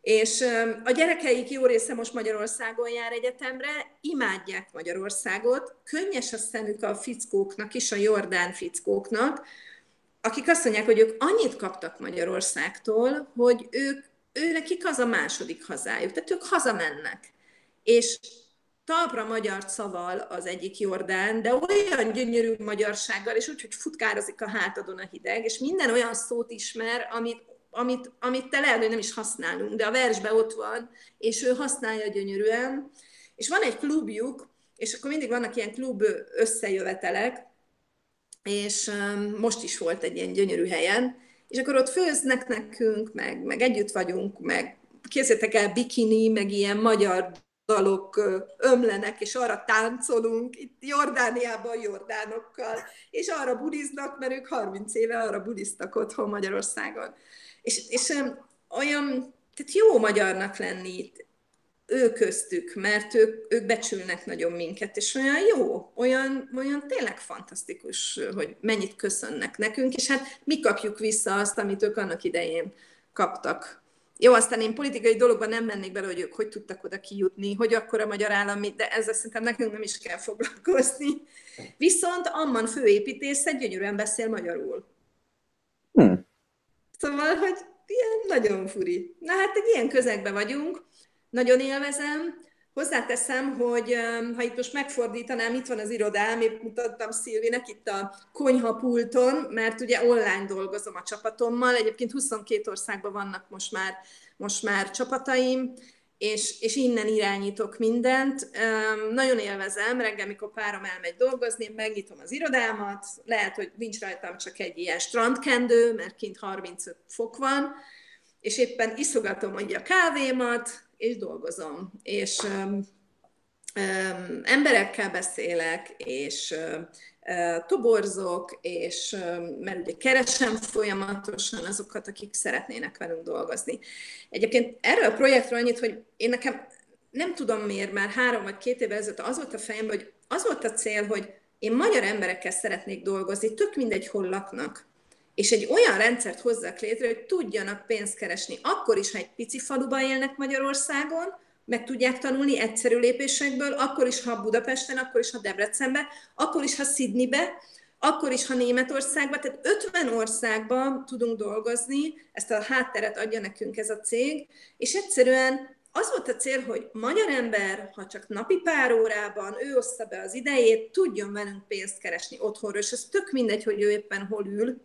És a gyerekeik jó része most Magyarországon jár egyetemre, imádják Magyarországot, könnyes a szemük a fickóknak is, a jordán fickóknak, akik azt mondják, hogy ők annyit kaptak Magyarországtól, hogy ők, ő nekik az a második hazájuk, tehát ők hazamennek. És talpra magyar szaval az egyik Jordán, de olyan gyönyörű magyarsággal, és úgy, hogy futkározik a hátadon a hideg, és minden olyan szót ismer, amit amit, amit te lehet, hogy nem is használunk, de a versben ott van, és ő használja gyönyörűen, és van egy klubjuk, és akkor mindig vannak ilyen klub összejövetelek, és um, most is volt egy ilyen gyönyörű helyen, és akkor ott főznek nekünk, meg, meg együtt vagyunk, meg készítek el bikini, meg ilyen magyar dalok ömlenek, és arra táncolunk, itt Jordániában jordánokkal, és arra budiznak, mert ők 30 éve arra budiztak otthon Magyarországon. És, és olyan, tehát jó magyarnak lenni itt, ő köztük, mert ők, ők becsülnek nagyon minket, és olyan jó, olyan, olyan tényleg fantasztikus, hogy mennyit köszönnek nekünk, és hát mi kapjuk vissza azt, amit ők annak idején kaptak. Jó, aztán én politikai dologban nem mennék bele, hogy ők hogy tudtak oda kijutni, hogy akkor a magyar állam, de ezzel szerintem nekünk nem is kell foglalkozni. Viszont Amman főépítésze gyönyörűen beszél magyarul. Hmm. Szóval, hogy ilyen nagyon furi. Na hát egy ilyen közegben vagyunk, nagyon élvezem. Hozzáteszem, hogy ha itt most megfordítanám, itt van az irodám, épp mutattam Szilvinek itt a konyhapulton, mert ugye online dolgozom a csapatommal, egyébként 22 országban vannak most már, most már csapataim, és, és innen irányítok mindent. Nagyon élvezem, reggel, mikor párom elmegy dolgozni, megnyitom az irodámat, lehet, hogy nincs rajtam csak egy ilyen strandkendő, mert kint 35 fok van, és éppen iszogatom ugye a kávémat, és dolgozom, és um, um, emberekkel beszélek, és uh, toborzok, és um, mert ugye keresem folyamatosan azokat, akik szeretnének velünk dolgozni. Egyébként erről a projektről annyit, hogy én nekem nem tudom miért, már három vagy két évvel ezelőtt az volt a fejemben, hogy az volt a cél, hogy én magyar emberekkel szeretnék dolgozni, tök mindegy, hol laknak. És egy olyan rendszert hozzak létre, hogy tudjanak pénzt keresni. Akkor is, ha egy pici faluba élnek Magyarországon, meg tudják tanulni egyszerű lépésekből, akkor is, ha Budapesten, akkor is, ha Debrecenbe, akkor is, ha Sydneybe, akkor is, ha Németországban, tehát 50 országban tudunk dolgozni, ezt a hátteret adja nekünk ez a cég, és egyszerűen az volt a cél, hogy magyar ember, ha csak napi pár órában ő oszta be az idejét, tudjon velünk pénzt keresni otthonról, és ez tök mindegy, hogy ő éppen hol ül.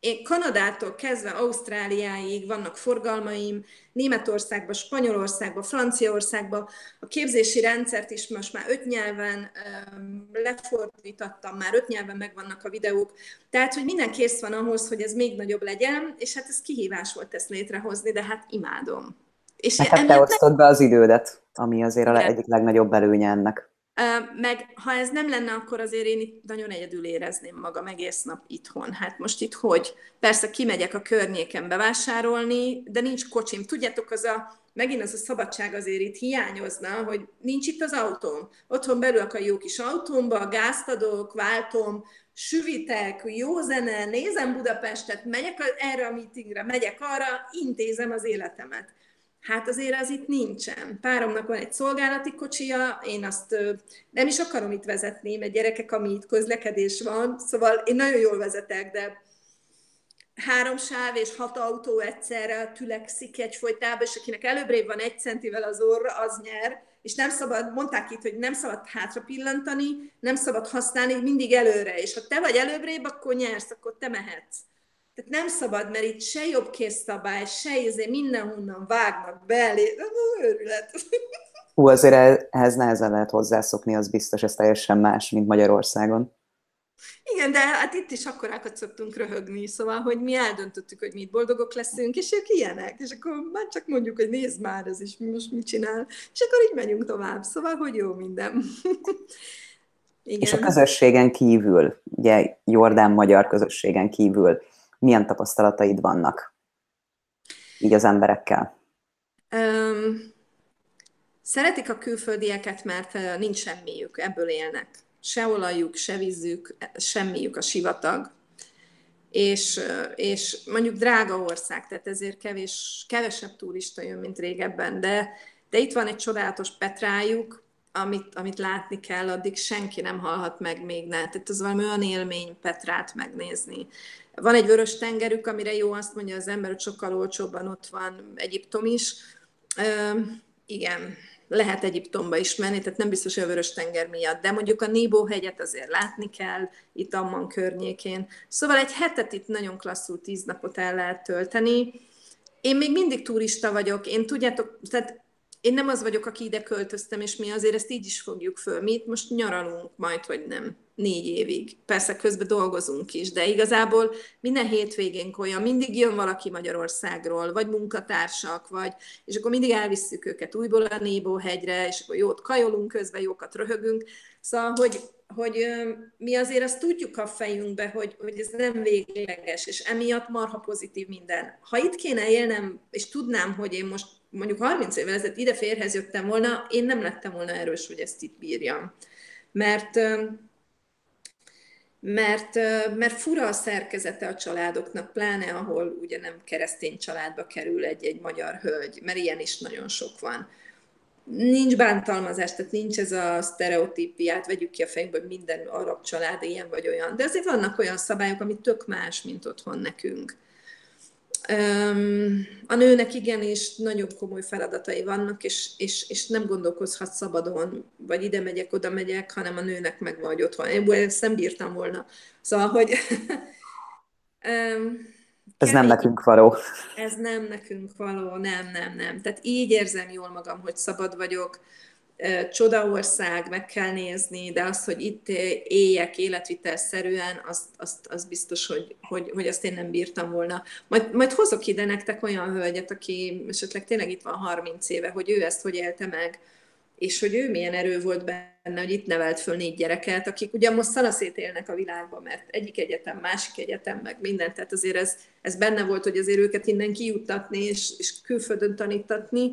Én Kanadától kezdve Ausztráliáig vannak forgalmaim, Németországban, Spanyolországban, Franciaországban. A képzési rendszert is most már öt nyelven lefordítottam, már öt nyelven megvannak a videók. Tehát, hogy minden kész van ahhoz, hogy ez még nagyobb legyen, és hát ez kihívás volt ezt létrehozni, de hát imádom. És hát, hát te osztod be az idődet, ami azért a egyik legnagyobb előnye ennek. Meg ha ez nem lenne, akkor azért én itt nagyon egyedül érezném magam egész nap itthon. Hát most itt hogy? Persze kimegyek a környéken bevásárolni, de nincs kocsim. Tudjátok, az a, megint az a szabadság azért itt hiányozna, hogy nincs itt az autóm. Otthon belül a jó kis autómba, gázt adok, váltom, süvitek, jó zene, nézem Budapestet, megyek erre a meetingre, megyek arra, intézem az életemet. Hát azért az itt nincsen. Páromnak van egy szolgálati kocsija, én azt nem is akarom itt vezetni, mert gyerekek, ami itt közlekedés van, szóval én nagyon jól vezetek, de három sáv és hat autó egyszerre tülekszik egy folytában, és akinek előbbrébb van egy centivel az orra, az nyer, és nem szabad, mondták itt, hogy nem szabad hátra pillantani, nem szabad használni, mindig előre, és ha te vagy előbbrébb, akkor nyersz, akkor te mehetsz. Tehát nem szabad, mert itt se jobb szabály, se izé mindenhonnan vágnak belé. Őrület. Hú, azért ehhez nehezen lehet hozzászokni, az biztos, ez teljesen más, mint Magyarországon. Igen, de hát itt is akkorákat szoktunk röhögni, szóval, hogy mi eldöntöttük, hogy mi itt boldogok leszünk, és ők ilyenek, és akkor már csak mondjuk, hogy nézd már, ez is most mit csinál, és akkor így megyünk tovább, szóval, hogy jó minden. Igen. És a közösségen kívül, ugye Jordán-magyar közösségen kívül, milyen tapasztalataid vannak így az emberekkel? Um, szeretik a külföldieket, mert nincs semmiük, ebből élnek. Se olajuk, se vízük, semmiük a sivatag. És, és mondjuk drága ország, tehát ezért kevés, kevesebb turista jön, mint régebben, de, de itt van egy csodálatos Petrájuk, amit, amit látni kell, addig senki nem hallhat meg még ne. Tehát ez valami olyan élmény Petrát megnézni. Van egy vörös tengerük, amire jó azt mondja az ember, hogy sokkal olcsóbban ott van Egyiptom is. Ö, igen, lehet Egyiptomba is menni, tehát nem biztos, hogy a vörös tenger miatt, de mondjuk a Nébó hegyet azért látni kell itt Amman környékén. Szóval egy hetet itt nagyon klasszul tíz napot el lehet tölteni. Én még mindig turista vagyok, én tudjátok, tehát én nem az vagyok, aki ide költöztem, és mi azért ezt így is fogjuk föl. Mi itt most nyaralunk majd, hogy nem négy évig. Persze közben dolgozunk is, de igazából minden hétvégén olyan, mindig jön valaki Magyarországról, vagy munkatársak, vagy, és akkor mindig elvisszük őket újból a Nébó hegyre, és akkor jót kajolunk közben, jókat röhögünk. Szóval, hogy, hogy mi azért azt tudjuk a fejünkbe, hogy, hogy ez nem végleges, és emiatt marha pozitív minden. Ha itt kéne élnem, és tudnám, hogy én most mondjuk 30 évvel ezelőtt ide férhez jöttem volna, én nem lettem volna erős, hogy ezt itt bírjam. Mert mert, mert fura a szerkezete a családoknak, pláne ahol ugye nem keresztény családba kerül egy-egy magyar hölgy, mert ilyen is nagyon sok van. Nincs bántalmazás, tehát nincs ez a sztereotípiát, vegyük ki a fejünkbe, hogy minden arab család ilyen vagy olyan. De azért vannak olyan szabályok, ami tök más, mint otthon nekünk. A nőnek igenis nagyon komoly feladatai vannak, és, és, és nem gondolkozhat szabadon, vagy ide megyek, oda megyek, hanem a nőnek meg vagy otthon. Én ezt nem bírtam volna. Szóval, hogy... ez nem nekünk való. Ez nem nekünk való, nem, nem, nem. Tehát így érzem jól magam, hogy szabad vagyok. Csodaország, meg kell nézni, de az, hogy itt éljek életvitelszerűen, azt, azt, azt biztos, hogy, hogy, hogy azt én nem bírtam volna. Majd, majd hozok ide nektek olyan hölgyet, aki esetleg tényleg itt van 30 éve, hogy ő ezt hogy élte meg, és hogy ő milyen erő volt benne, hogy itt nevelt föl négy gyereket, akik ugye most szalaszét élnek a világban, mert egyik egyetem, másik egyetem, meg mindent, tehát azért ez, ez benne volt, hogy azért őket innen kijuttatni, és, és külföldön tanítatni.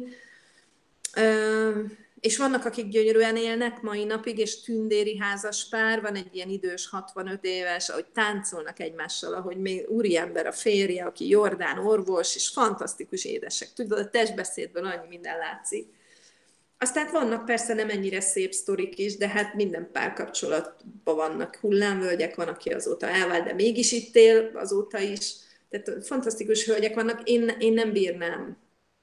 És vannak, akik gyönyörűen élnek mai napig, és tündéri házas pár, van egy ilyen idős 65 éves, ahogy táncolnak egymással, ahogy még úriember a férje, aki Jordán orvos, és fantasztikus édesek. Tudod, a testbeszédből annyi minden látszik. Aztán vannak persze nem ennyire szép sztorik is, de hát minden párkapcsolatban vannak hullámvölgyek, van, aki azóta elvált, de mégis itt él azóta is. Tehát fantasztikus hölgyek vannak, én, én nem bírnám.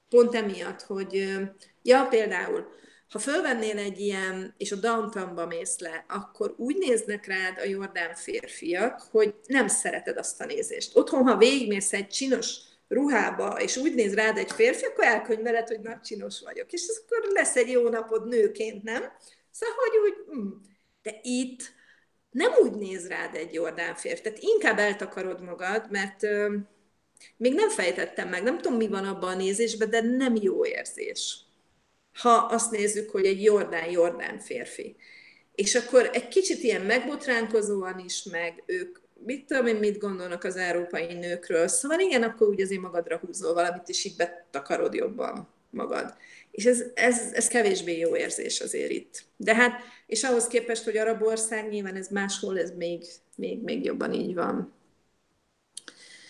Pont emiatt, hogy ja, például, ha fölvennél egy ilyen, és a downtownba mész le, akkor úgy néznek rád a jordán férfiak, hogy nem szereted azt a nézést. Otthon, ha végigmész egy csinos ruhába, és úgy néz rád egy férfi, akkor elkönyveled, hogy nagy csinos vagyok. És akkor lesz egy jó napod nőként, nem? Szóval, hogy úgy, hm. de itt nem úgy néz rád egy jordán férfi, tehát inkább eltakarod magad, mert még nem fejtettem meg, nem tudom, mi van abban a nézésben, de nem jó érzés. Ha azt nézzük, hogy egy jordán-jordán férfi. És akkor egy kicsit ilyen megbotránkozóan is, meg ők mit tudom én, mit gondolnak az európai nőkről. Szóval igen, akkor úgy azért magadra húzol valamit, és így betakarod jobban magad. És ez, ez, ez kevésbé jó érzés azért itt. De hát, és ahhoz képest, hogy arab ország, nyilván ez máshol, ez még, még, még jobban így van.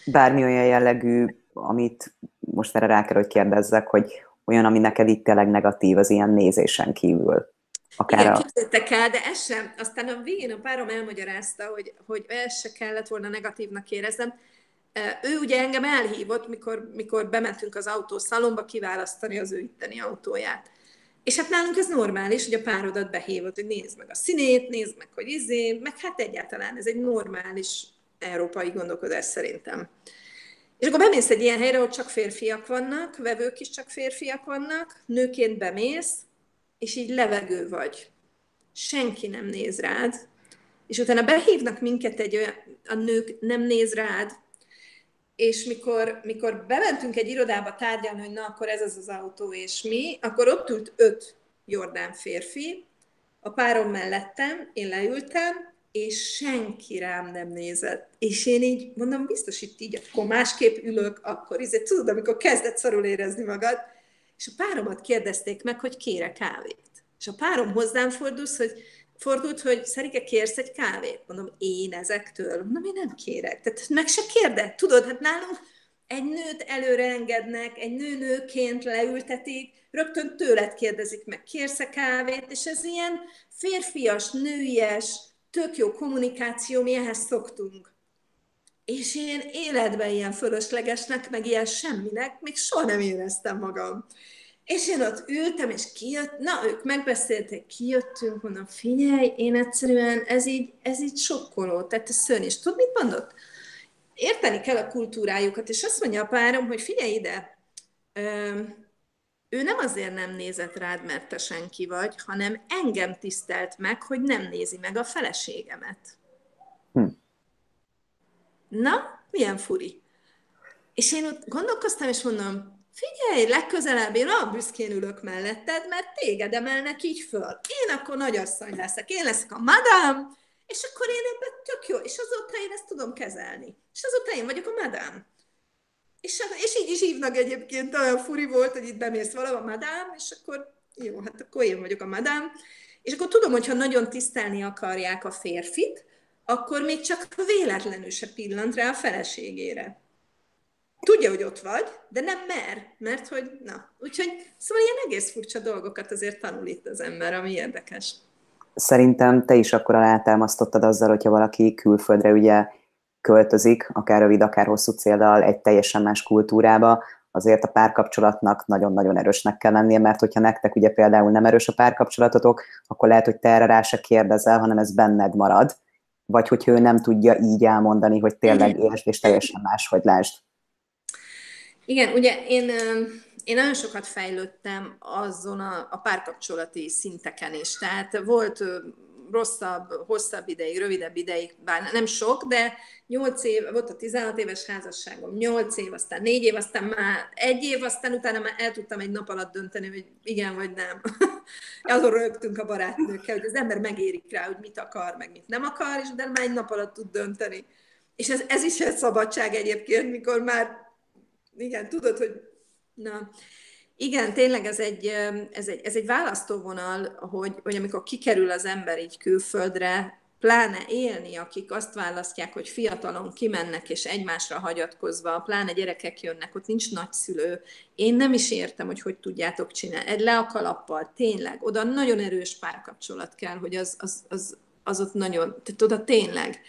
Bármi olyan jellegű, amit most erre rá kell, hogy kérdezzek, hogy olyan, ami neked itt tényleg negatív az ilyen nézésen kívül. Akár Igen, a... el, de ez sem. Aztán a végén a párom elmagyarázta, hogy, hogy ez se kellett volna negatívnak éreznem. Ő ugye engem elhívott, mikor, mikor bementünk az autószalomba kiválasztani az ő itteni autóját. És hát nálunk ez normális, hogy a párodat behívott, hogy nézd meg a színét, nézd meg, hogy izé, meg hát egyáltalán ez egy normális európai gondolkodás szerintem. És akkor bemész egy ilyen helyre, ahol csak férfiak vannak, vevők is csak férfiak vannak, nőként bemész, és így levegő vagy. Senki nem néz rád, és utána behívnak minket egy olyan, a nők nem néz rád, és mikor, mikor bementünk egy irodába tárgyalni, hogy na, akkor ez az az autó, és mi, akkor ott ült öt Jordán férfi, a párom mellettem, én leültem, és senki rám nem nézett. És én így mondom, biztos itt így, akkor másképp ülök, akkor izé, tudod, amikor kezdett szarul érezni magad, és a páromat kérdezték meg, hogy kére kávét. És a párom hozzám fordult, hogy, fordult, hogy Szerike, kérsz egy kávét? Mondom, én ezektől? Mondom, én nem kérek. Tehát meg se kérde. Tudod, hát nálunk egy nőt előre engednek, egy nő nőként leültetik, rögtön tőled kérdezik meg, kérsz-e kávét, és ez ilyen férfias, nőies, tök jó kommunikáció, mi ehhez szoktunk. És én életben ilyen fölöslegesnek, meg ilyen semminek még soha nem éreztem magam. És én ott ültem, és kijött, na, ők megbeszélték, kijöttünk, mondom, figyelj, én egyszerűen, ez így, ez így sokkoló, tehát ez szörny. És tudod, mit mondott? Érteni kell a kultúrájukat, és azt mondja a párom, hogy figyelj ide, ő nem azért nem nézett rád, mert te senki vagy, hanem engem tisztelt meg, hogy nem nézi meg a feleségemet. Hm. Na, milyen furi. És én ott gondolkoztam, és mondom, figyelj, legközelebb én olyan büszkén ülök melletted, mert téged emelnek így föl. Én akkor nagyasszony leszek, én leszek a madám, és akkor én ebben tök jó, és azóta én ezt tudom kezelni. És azóta én vagyok a madám. És, és így is hívnak egyébként, olyan furi volt, hogy itt bemész valahol madám, és akkor jó, hát akkor én vagyok a madám. És akkor tudom, hogyha nagyon tisztelni akarják a férfit, akkor még csak véletlenül se pillant rá a feleségére. Tudja, hogy ott vagy, de nem mer, mert hogy, na, úgyhogy szóval ilyen egész furcsa dolgokat azért tanul itt az ember, ami érdekes. Szerintem te is akkor alátámasztottad azzal, hogyha valaki külföldre ugye költözik, akár rövid, akár hosszú céllal egy teljesen más kultúrába, azért a párkapcsolatnak nagyon-nagyon erősnek kell lennie, mert hogyha nektek ugye például nem erős a párkapcsolatotok, akkor lehet, hogy te erre rá se kérdezel, hanem ez benned marad, vagy hogy ő nem tudja így elmondani, hogy tényleg értsd, és teljesen máshogy lásd. Igen, ugye én én nagyon sokat fejlődtem azon a, a párkapcsolati szinteken is. Tehát volt rosszabb, hosszabb ideig, rövidebb ideig, bár nem sok, de 8 év, volt a 16 éves házasságom, 8 év, aztán 4 év, aztán már egy év, aztán utána már el tudtam egy nap alatt dönteni, hogy igen vagy nem. Azon rögtünk a barátnőkkel, hogy az ember megérik rá, hogy mit akar, meg mit nem akar, és de már egy nap alatt tud dönteni. És ez, ez is egy szabadság egyébként, mikor már, igen, tudod, hogy na, igen, tényleg ez egy, ez egy, ez egy választóvonal, hogy, hogy amikor kikerül az ember így külföldre, pláne élni, akik azt választják, hogy fiatalon kimennek és egymásra hagyatkozva, pláne gyerekek jönnek, ott nincs nagyszülő. Én nem is értem, hogy hogy tudjátok csinálni. Egy le a kalappal, tényleg, oda nagyon erős párkapcsolat kell, hogy az, az, az, az ott nagyon, tehát oda tényleg.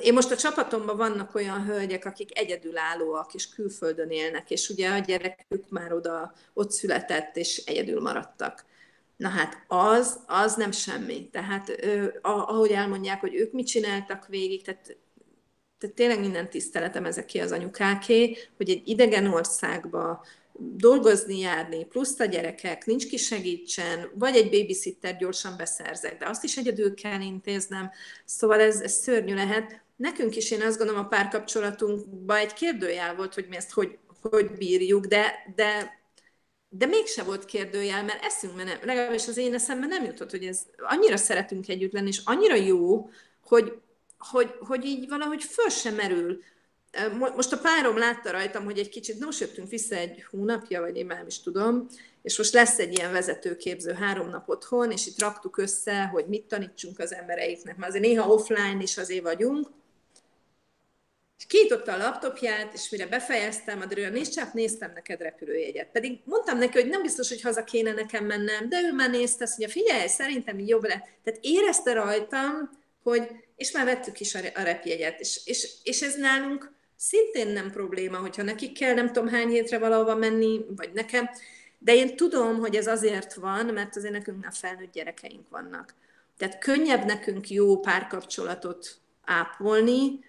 Én most a csapatomban vannak olyan hölgyek, akik egyedülállóak és külföldön élnek, és ugye a gyerekük már oda, ott született, és egyedül maradtak. Na hát az, az nem semmi. Tehát ahogy elmondják, hogy ők mit csináltak végig, tehát, tehát tényleg minden tiszteletem ezeké az anyukáké, hogy egy idegen országba dolgozni, járni, plusz a gyerekek, nincs ki segítsen, vagy egy babysitter gyorsan beszerzek, de azt is egyedül kell intéznem. Szóval ez, ez szörnyű lehet. Nekünk is én azt gondolom a párkapcsolatunkban egy kérdőjel volt, hogy mi ezt hogy, hogy bírjuk, de, de, de mégse volt kérdőjel, mert eszünkben nem, legalábbis az én eszemben nem jutott, hogy ez annyira szeretünk együtt lenni, és annyira jó, hogy, hogy, hogy így valahogy föl sem merül, most a párom látta rajtam, hogy egy kicsit, most jöttünk vissza egy hónapja, vagy én már nem is tudom, és most lesz egy ilyen vezetőképző három nap otthon, és itt raktuk össze, hogy mit tanítsunk az embereiknek, mert azért néha offline is azért vagyunk. És kiította a laptopját, és mire befejeztem, addig nézd csak, néztem neked repülőjegyet. Pedig mondtam neki, hogy nem biztos, hogy haza kéne nekem mennem, de ő már nézte, azt mondja, figyelj, szerintem jobb lett. Tehát érezte rajtam, hogy, és már vettük is a repjegyet, és, és, és ez nálunk szintén nem probléma, hogyha nekik kell nem tudom hány hétre valahova menni, vagy nekem, de én tudom, hogy ez azért van, mert azért nekünk már felnőtt gyerekeink vannak. Tehát könnyebb nekünk jó párkapcsolatot ápolni,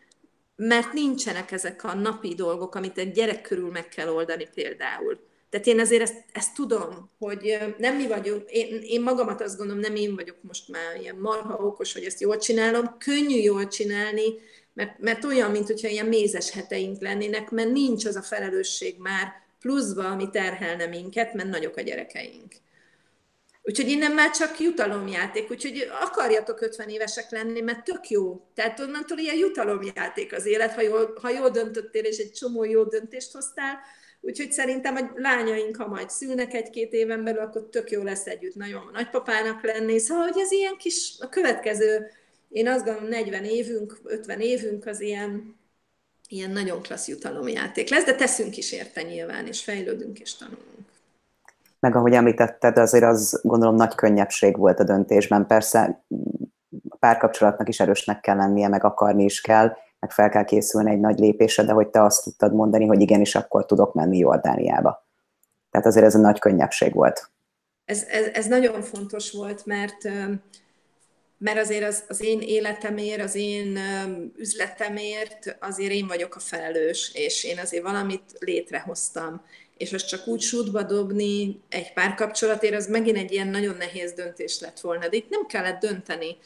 mert nincsenek ezek a napi dolgok, amit egy gyerek körül meg kell oldani például. Tehát én azért ezt, ezt tudom, hogy nem mi vagyunk, én, én magamat azt gondolom, nem én vagyok most már ilyen marha okos, hogy ezt jól csinálom, könnyű jól csinálni, mert, mert olyan, mint hogyha ilyen mézes heteink lennének, mert nincs az a felelősség már pluszba, ami terhelne minket, mert nagyok a gyerekeink. Úgyhogy innen már csak jutalomjáték, úgyhogy akarjatok 50 évesek lenni, mert tök jó. Tehát onnantól ilyen jutalomjáték az élet, ha jól, ha jól döntöttél, és egy csomó jó döntést hoztál. Úgyhogy szerintem a lányaink, ha majd szülnek egy-két éven belül, akkor tök jó lesz együtt nagyon nagypapának lenni. Szóval, hogy ez ilyen kis, a következő én azt gondolom, 40 évünk, 50 évünk az ilyen, ilyen nagyon klassz jutalomjáték lesz, de teszünk is érte nyilván, és fejlődünk és tanulunk. Meg ahogy említetted, azért az gondolom nagy könnyebbség volt a döntésben. Persze párkapcsolatnak is erősnek kell lennie, meg akarni is kell, meg fel kell készülni egy nagy lépésre, de hogy te azt tudtad mondani, hogy igenis akkor tudok menni Jordániába. Tehát azért ez a nagy könnyebbség volt. Ez, ez, ez nagyon fontos volt, mert mert azért az, az én életemért, az én üzletemért azért én vagyok a felelős, és én azért valamit létrehoztam. És azt csak úgy sútba dobni egy párkapcsolatért, az megint egy ilyen nagyon nehéz döntés lett volna. De itt nem kellett dönteni.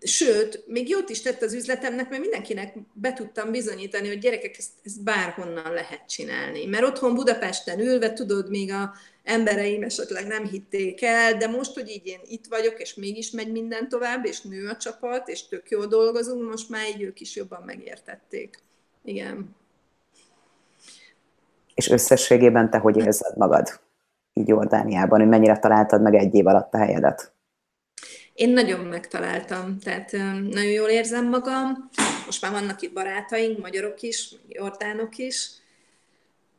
Sőt, még jót is tett az üzletemnek, mert mindenkinek be tudtam bizonyítani, hogy gyerekek, ezt, ezt bárhonnan lehet csinálni. Mert otthon Budapesten ülve, tudod, még a embereim esetleg nem hitték el, de most, hogy így én itt vagyok, és mégis megy minden tovább, és nő a csapat, és tök jól dolgozunk, most már így ők is jobban megértették. Igen. És összességében te hogy érzed magad így Jordániában, hogy mennyire találtad meg egy év alatt a helyedet? Én nagyon megtaláltam, tehát nagyon jól érzem magam. Most már vannak itt barátaink, magyarok is, jordánok is,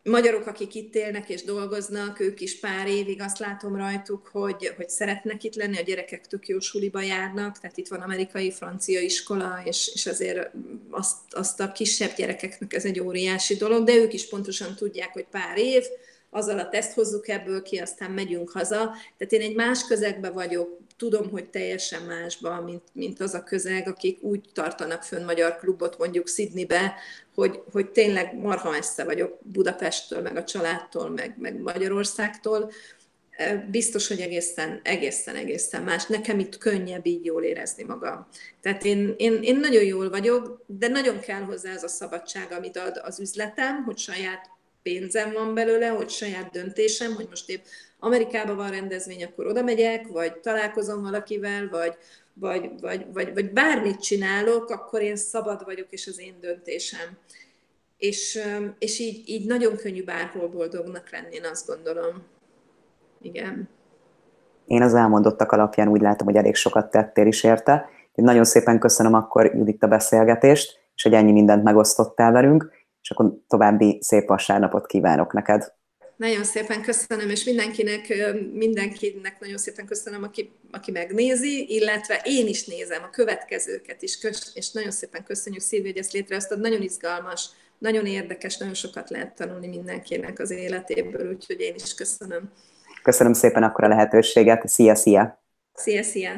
magyarok, akik itt élnek és dolgoznak, ők is pár évig azt látom rajtuk, hogy, hogy szeretnek itt lenni, a gyerekek tök jó suliba járnak, tehát itt van amerikai, francia iskola, és, és azért azt, azt a kisebb gyerekeknek ez egy óriási dolog, de ők is pontosan tudják, hogy pár év, azzal a teszt hozzuk ebből ki, aztán megyünk haza. Tehát én egy más közegbe vagyok, tudom, hogy teljesen másban, mint, mint az a közeg, akik úgy tartanak fönn magyar klubot, mondjuk Sydneybe, hogy, hogy tényleg marha messze vagyok Budapesttől, meg a családtól, meg, meg Magyarországtól, biztos, hogy egészen, egészen, egészen más. Nekem itt könnyebb így jól érezni magam. Tehát én, én, én nagyon jól vagyok, de nagyon kell hozzá ez a szabadság, amit ad az üzletem, hogy saját pénzem van belőle, hogy saját döntésem, hogy most épp Amerikában van rendezvény, akkor oda megyek, vagy találkozom valakivel, vagy, vagy, vagy, vagy, vagy bármit csinálok, akkor én szabad vagyok, és az én döntésem. És, és így, így nagyon könnyű bárhol boldognak lenni, én azt gondolom. Igen. Én az elmondottak alapján úgy látom, hogy elég sokat tettél is érte. Én nagyon szépen köszönöm akkor Judit a beszélgetést, és hogy ennyi mindent megosztottál velünk, és akkor további szép vasárnapot kívánok neked. Nagyon szépen köszönöm, és mindenkinek, mindenkinek nagyon szépen köszönöm, aki, aki megnézi, illetve én is nézem a következőket is, és nagyon szépen köszönjük Szilvi, hogy ezt létrehoztad, nagyon izgalmas, nagyon érdekes, nagyon sokat lehet tanulni mindenkinek az életéből, úgyhogy én is köszönöm. Köszönöm szépen akkor a lehetőséget, szia, szia! Szia, szia!